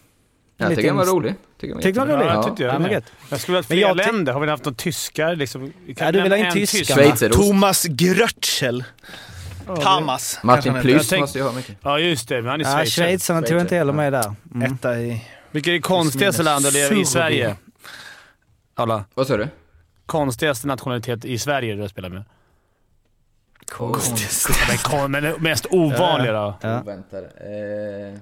C: Jag
I: liten-
C: tycker den var rolig. Tycker
I: Tyckte du den var rolig?
A: Ja,
C: Ja.
A: jag tyckte jag
I: Ja.
A: Jag skulle vilja fler länder. Har vi haft någon tyskar? Liksom,
I: Ja, du vill ha in tyskarna.
B: Thomas Grötschel. Thomas.
C: Martin
A: tänk-
C: måste ju ha mycket.
A: Ja, just det. Men han är
I: Ja,
A: schweizare.
I: Schweizarna tog jag inte heller med där. Mm.
B: Etta i...
A: Vilket är det konstigaste land att leva i. Sverige? Alla.
C: Vad sa du?
A: Konstigaste nationalitet i Sverige du har spelat med?
I: Konstigt.
A: Men, mest ovanliga då?
I: Ja.
C: Oväntade. Eh,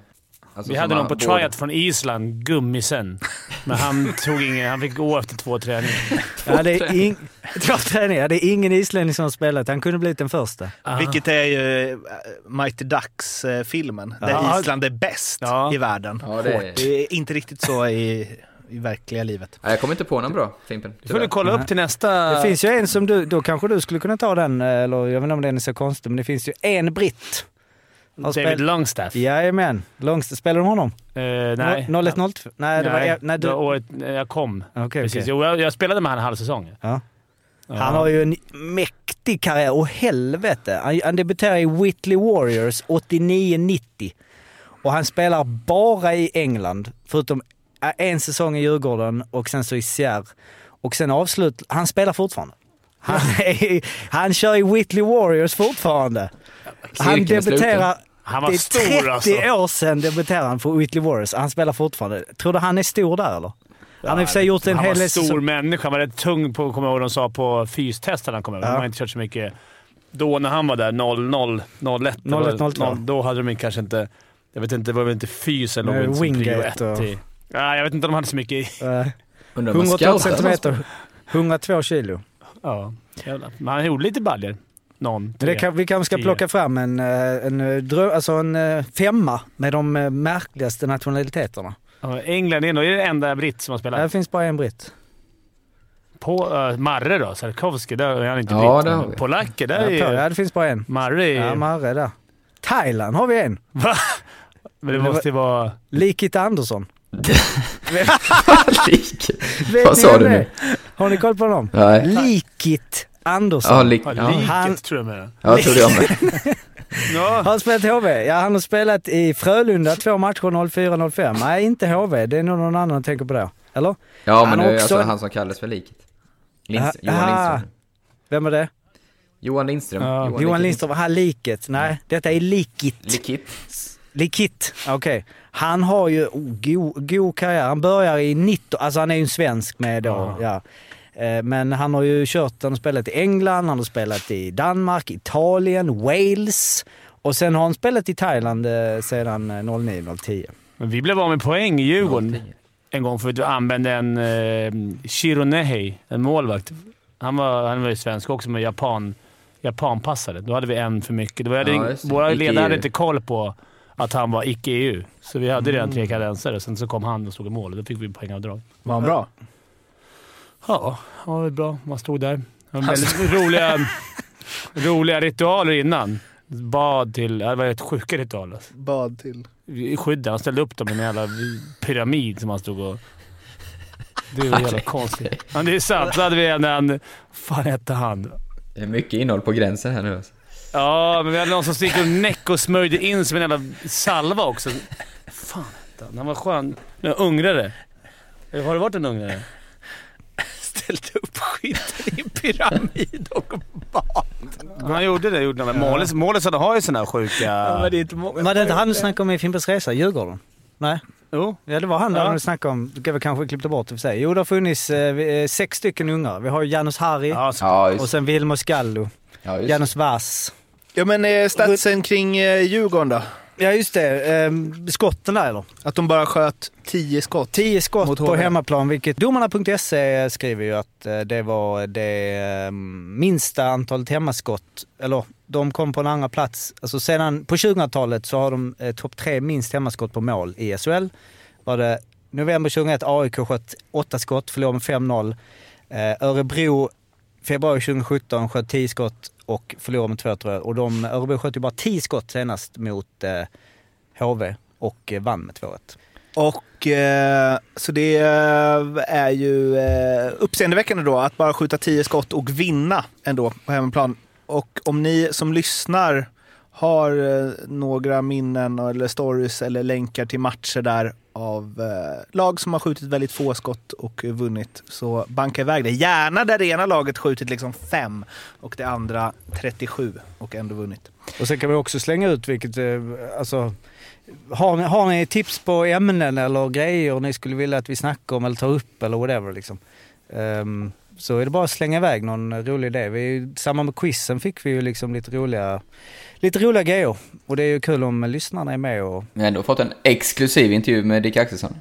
C: alltså
A: Vi hade någon på
C: både-
A: från Island, Gummisen. Men han tog ingen. Han fick gå efter två träningar.
I: Ja, det är ing... Två träningar. Det är ingen islänning som har spelat. Han kunde blivit den första.
B: Vilket är ju äh, Mighty Ducks-filmen. Där
A: Ja.
B: Island är bäst
A: Ja.
B: i världen.
C: Ja, det är-
B: Hårt. det är inte riktigt så i, i verkliga livet.
C: Nej, jag kommer inte på någon bra, Fimpen.
A: Du får du kolla upp till nästa...
I: Det finns ju en som du, då kanske du skulle kunna ta den, eller jag vet inte om den är så konstig, men det finns ju en britt.
A: David
I: spel-
A: Longstaff.
I: Jajamän. Långst, spelar du honom?
A: Eh, nej.
I: 01 02? Nej, det var...
A: nej,
I: Nej,
A: det var
I: du,
A: året jag kom.
I: Okej,
A: Precis.
I: okej.
A: Jo, jag, jag spelade med han en halv säsong.
I: Ja.
A: Ja.
I: Han har ju en mäktig karriär. Och helvete. Han, han debuterade i Whitley Warriors 89-90. Och han spelar bara i England. Förutom en säsong i Djurgården och sen så i Sierre. Och sen avslut... Han spelar fortfarande. Han, är, han kör i Whitley Warriors fortfarande. Han debuterar...
A: Han var
I: det är
A: stor
I: 30
A: alltså.
I: år sedan debuterade han för Whitley Warriors. Han spelar fortfarande. Tror du han är stor där eller? Han har i och för sig gjort en
A: han
I: hel
A: var
I: del
A: stor
I: säsong-
A: människa. Han var rätt tung på, kommer jag ihåg de sa på fystestet när han kom över.
I: Ja.
A: Han har inte kört så mycket. Då när han var där, 00, 01.
I: 01, 02.
A: Då hade de kanske inte... Jag vet inte, det var väl inte fys eller något som prio
I: Wingate
A: ett
I: och-
A: i. Ja, jag vet inte om de hade så mycket i.
I: Eh, 180
C: scoutar
I: centimeter, 102 kilo.
A: Ja, jävlar. Men han gjorde lite baljor. Någon,
I: Det kan, vi kanske ska
A: tio.
I: plocka fram en, eh, en, eh, drö, alltså en eh, femma med de eh, märkligaste nationaliteterna.
A: Ja, England är nog det enda britt som har spelat.
I: Det finns bara en britt.
A: På uh, Marre då? Sarkovski, där är han inte
C: Ja,
A: britt.
C: där.
A: Polacker,
I: Ja,
A: där är
I: på,
A: ju...
I: ja, det finns bara en.
A: Marre är...
I: Ja, Marre där. Thailand har vi en.
A: Va? Men det måste ju vara...
I: Likit Andersson.
C: Lik.
I: Vet
C: Vad sa du nu?
I: är? Har ni koll på honom?
C: Nej.
I: Likit Andersson.
C: Ja, lik.
A: Ja, liket
I: Han-
A: tror jag med.
C: ja trodde jag med.
A: Ja.
I: Har han spelat HV? Ja, han har spelat i Frölunda två matcher 04-05. Nej, inte HV. Det är nog någon annan som tänker på det. Eller?
C: Ja,
I: Han
C: men
I: har
C: det är
I: också
C: alltså han som kallas för liket. Linds-
I: Ja,
C: Johan. Lindström.
I: Vem var det?
C: Johan Lindström.
A: Ja,
I: Johan
C: Likit.
I: Lindström. Aha, liket. Nej, detta är Likit.
C: Likit.
I: Likit, okej. Han har ju oh, god, god karriär. Han börjar i 19, alltså han är ju en svensk med då, ja. Eh, Men han har ju kört, han har spelat i England, han har spelat i Danmark, Italien, Wales och sen har han spelat i Thailand eh, sedan eh, 09-10.
A: Men vi blev av med poäng i Djurgården en gång för att vi använde en eh, Shironehi, en målvakt. Han var, han var ju svensk också, men japan, japanpassare. Då hade vi en för mycket. Då hade,
C: Ja, det.
A: våra ledare hade inte koll på att han var icke-EU. Så vi hade redan
N: Mm.
A: tre kadensare. Sen så kom han och stod i mål och då fick vi poängavdrag.
B: Var han bra?
A: Ja, han var bra. Man stod där. Var väldigt roliga, roliga ritualer innan. Bad till... Det var rätt sjuka ritualer. alltså.
B: Bad till.
A: I skyddet. Han ställde upp dem i en jävla pyramid som han stod och... Det var jävla konstigt. Ja, det är sant. Så hade vi en... en fan hette han?
C: Det är mycket innehåll på gränsen här nu alltså.
A: Ja, men vi hade någon som gick och näck och smörjde in som en jävla salva också. fan han? Var skön. En ungrare. Eller Har det varit en ungrare?
N: Ställt upp skiten i en pyramid och bad.
A: Han gjorde det, gjorde han. Målis, Målis har ju såna här sjuka...
N: Ja, men det är inte många.
I: Var det inte han du snackade om i Fimpens Resa, Djurgården? Nej?
A: Jo.
I: Ja, det var han där
A: Ja.
I: du snackade om. Du kan väl kanske klippa bort det för sig. Jo, det har funnits eh, eh, sex stycken ungar. Vi har ju Janus Harry
A: Ja,
I: och sen Vilmos Gallo.
C: ja.
I: Janus Vass.
B: Ja men eh, statsen kring eh, Djurgården då?
I: Ja, just det. Ehm, skotten där eller?
B: Att de bara sköt 10 skott.
I: 10 skott på hemmaplan, vilket domarna.se skriver ju att eh, det var det eh, minsta antalet hemmaskott. Eller de kom på en andra plats. Alltså sedan på 2000-talet så har de eh, topp tre minst hemmaskott på mål i SHL. Var det november 2001 AIK sköt 8 skott, förlorade med 5-0. Eh, Örebro februari 2017 sköt 10 skott och förlorade med 2 tror jag. Och de, Örebro sköt ju bara 10 skott senast mot eh, HV och eh, vann med 2-1.
B: Och eh, så det eh, är ju eh, uppseendeväckande då att bara skjuta 10 skott och vinna ändå på hemmaplan. Och om ni som lyssnar har eh, några minnen eller stories eller länkar till matcher där av eh, lag som har skjutit väldigt få skott och vunnit så banka iväg det. Gärna där det ena laget skjutit liksom fem och det andra 37 och ändå vunnit.
I: Och sen kan vi också slänga ut vilket, eh, alltså, har ni, har ni tips på ämnen eller grejer ni skulle vilja att vi snackar om eller tar upp eller whatever liksom. Um, så är det bara att slänga iväg någon rolig idé. Vi, samma med quizen fick vi ju liksom lite roliga, lite roliga grejer. Och det är ju kul om lyssnarna är med och
C: Vi har ändå fått en exklusiv intervju med Dick Axelsson.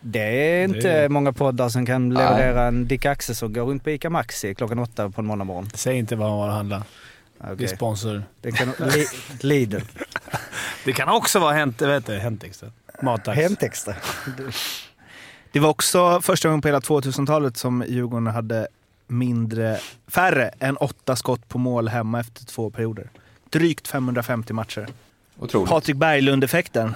I: det är inte
A: Det
I: många poddar som kan leverera en Dick Axelsson går runt på ICA Maxi klockan åtta på en måndag morgon.
A: Säg inte vad han har att handla. Det är sponsor.
I: Det kan, li, Lidl.
A: Det kan också vara Hänt, vet du, Häntextra. Matdags.
I: Hemtextra.
B: Det var också första gången på hela 2000-talet som Djurgården hade mindre, färre än åtta skott på mål hemma efter två perioder. Drygt 550 matcher.
C: Otroligt.
B: Patrik Berglund-effekten.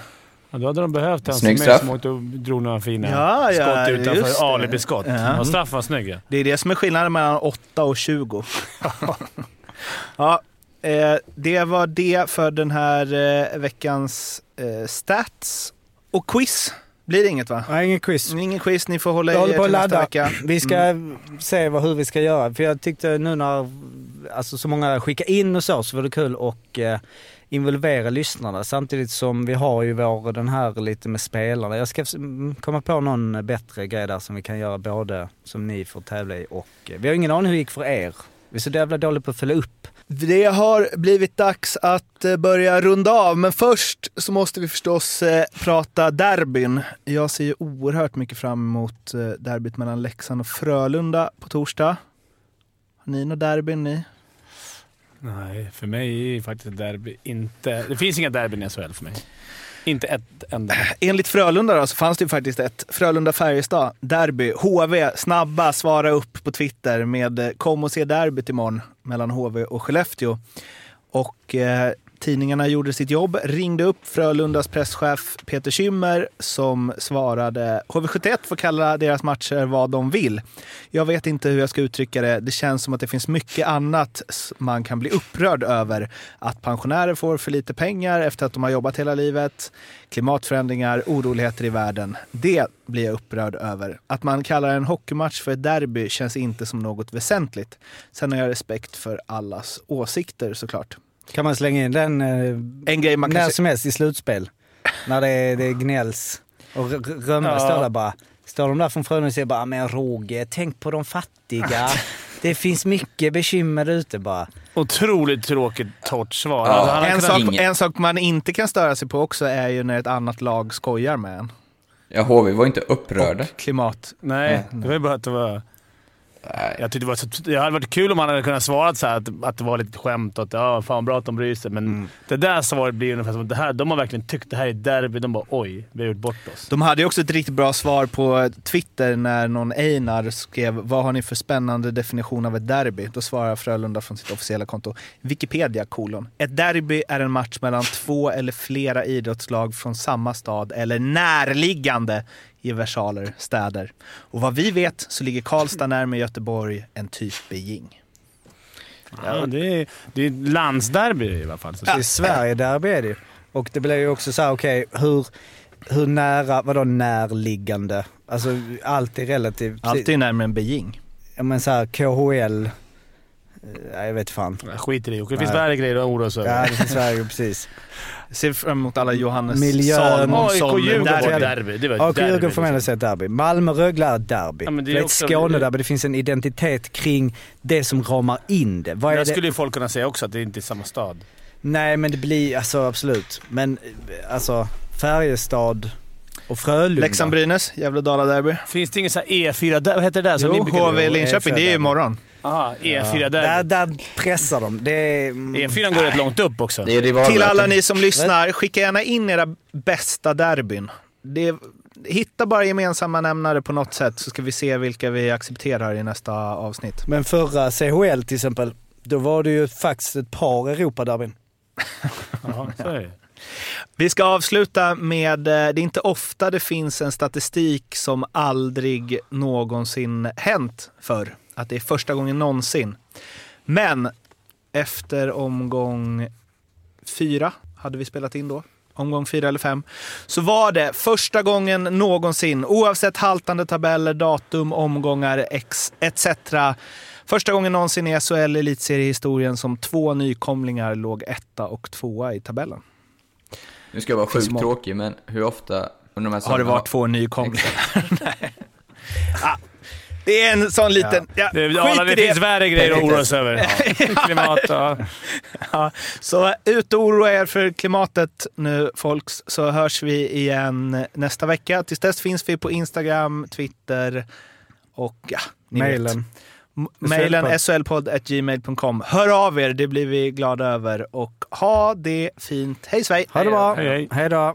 A: Ja, då hade de behövt en
C: Snygg straff.
A: som åkte och drog några fina
B: Ja, ja,
A: skott utanför alibiskott.
B: Ja.
A: Och straffen var snygg ja.
B: Det är det som är skillnaden mellan 8 och 20. ja, eh, det var det för den här eh, veckans eh, stats. Och quiz blir det inget va?
I: Nej, ingen quiz.
B: Ingen quiz, ni får hålla
I: Jag
B: er till nästa
I: ladda.
B: vecka.
I: Vi ska
B: Mm.
I: se vad, hur vi ska göra. För jag tyckte nu när alltså, så många skickar in och så, så var det kul att eh, involvera lyssnarna. Samtidigt som vi har ju vår, den här lite med spelarna. Jag ska mm, komma på någon bättre grej där som vi kan göra både som ni får tävla i och eh, vi har ingen aning hur det gick för er. Vi är så jävla dåliga på att följa upp.
B: Det har blivit dags att eh, börja runda av, men först så måste vi förstås eh, prata derbyn. Jag ser ju oerhört mycket fram emot eh, derbyt mellan Leksand och Frölunda på torsdag. Har ni något derbyn ni?
A: Nej, för mig är faktiskt ett derby inte... Det finns inga derbyn i SHL för mig. Inte ett enda.
B: Enligt Frölunda då, så fanns det ju faktiskt ett Frölunda-Färjestad derby. HV, snabba, svara upp på Twitter med eh, kom och se derbyt imorgon mellan HV och Skellefteå. Och eh, tidningarna gjorde sitt jobb, ringde upp Frölundas presschef Peter Kymmer som svarade HV71 får kalla deras matcher vad de vill. Jag vet inte hur jag ska uttrycka det. Det känns som att det finns mycket annat man kan bli upprörd över. Att pensionärer får för lite pengar efter att de har jobbat hela livet, klimatförändringar, oroligheter i världen. Det blir jag upprörd över. Att man kallar en hockeymatch för ett derby känns inte som något väsentligt. Sen har jag respekt för allas åsikter såklart.
I: Kan man slänga in den eh,
B: En grej man kan
I: när
B: se-
I: som helst i slutspel? när det, är- det gnälls och Rönnberg
A: Ja.
I: står där bara. Står de där från Frölunda och säger bara, men Roger, tänk på de fattiga. det finns mycket bekymmer ute bara.
A: Otroligt tråkigt torrt svar.
C: Ja.
A: Alltså,
B: En sak, en sak man inte kan störa sig på också är ju när ett annat lag skojar med en.
C: Ja, HV var inte upprörda.
B: Klimat.
A: Nej, det var ju bara att det var... Jag tyckte det, var så, det hade varit kul om han hade kunnat svara så här att, att det var lite skämt och att ja, fan bra att de bryr sig. Men
B: Mm.
A: det där svaret blir ungefär som att det här, de har verkligen tyckt det här är derby. De bara oj, vi har gjort bort oss.
B: De hade ju också ett riktigt bra svar på Twitter när någon Einar skrev “Vad har ni för spännande definition av ett derby?” Då svarar Frölunda från sitt officiella konto Wikipedia kolon. Ett derby är en match mellan två eller flera idrottslag från samma stad eller närliggande i versaler, städer. Och vad vi vet så ligger Karlstad närmare Göteborg än typ Beijing.
A: Ja, det är, det är ett landsderby i alla fall. Så
I: Det är Sverige-derby är det ju. Och det blir ju också så här, okej, hur, hur nära, vadå närliggande? Alltså allt är relativt.
B: Allt är närmare än Beijing.
I: Ja men så här, KHL, eh, nej jag vet fan.
A: Jag skiter i det. Det finns värre grejer att oroa sig
I: Ja
A: över.
I: det finns värre, precis.
B: Ser fram emot alla Johannes
I: Miljön.
B: Salomonsson.
A: AIK Djurgården. Det var
I: AIK får man ändå säga ett derby. Malmö-Rögle är ett derby.
A: Ja, men det
I: det
A: är
I: ett Skånederby, det finns en identitet kring det som ramar in det. Vad det?
A: skulle ju folk kunna säga också att det inte är samma stad.
I: Nej men det blir, alltså absolut. Men alltså Färjestad och Frölunda.
B: Leksand-Brynäs, Gävle-Dala-derby.
A: Finns det ingen så här E4 där? Vad heter det där? som
B: Jo, HV Linköping, det är ju imorgon.
A: Aha, E4
I: Ja.
A: där.
I: Där, pressar de. Det är... mm,
A: E4 går rätt långt upp också.
C: Det är rivalmöten.
B: Till alla ni som lyssnar, skicka gärna in era bästa derbyn. Det, hitta bara gemensamma nämnare på något sätt så ska vi se vilka vi accepterar i nästa avsnitt.
I: Men förra CHL till exempel, då var det ju faktiskt ett par Europaderbyn.
A: Ja, så är det.
B: Vi ska avsluta med, eh, det är inte ofta det finns en statistik som aldrig någonsin hänt för Att det är första gången någonsin. Men efter omgång fyra, hade vi spelat in då, omgång fyra eller fem, så var det första gången någonsin, oavsett haltande tabeller, datum, omgångar etc. Första gången någonsin i SHL elitseriehistorien som två nykomlingar låg etta och tvåa i tabellen.
C: Nu ska jag vara sjukt tråkig, men hur ofta under de här
B: Har det varit två nykomlingar? Nej. Ah, det är en sån liten... Ja.
A: Det,
B: skit
A: ja,
B: i
A: det finns värre grejer att oroa sig över. Klimat ja.
B: Ja, så ut och oroa er för klimatet nu folks, så hörs vi igen nästa vecka. Tills dess finns vi på Instagram, Twitter och ja, ni
I: Mailen.
B: vet. Mailen solpodd.gmail.com. Hör av er, det blir vi glada över. Och ha det fint. Hej svej!
I: Ha det bra.
A: Hej, hej.
I: Hej då.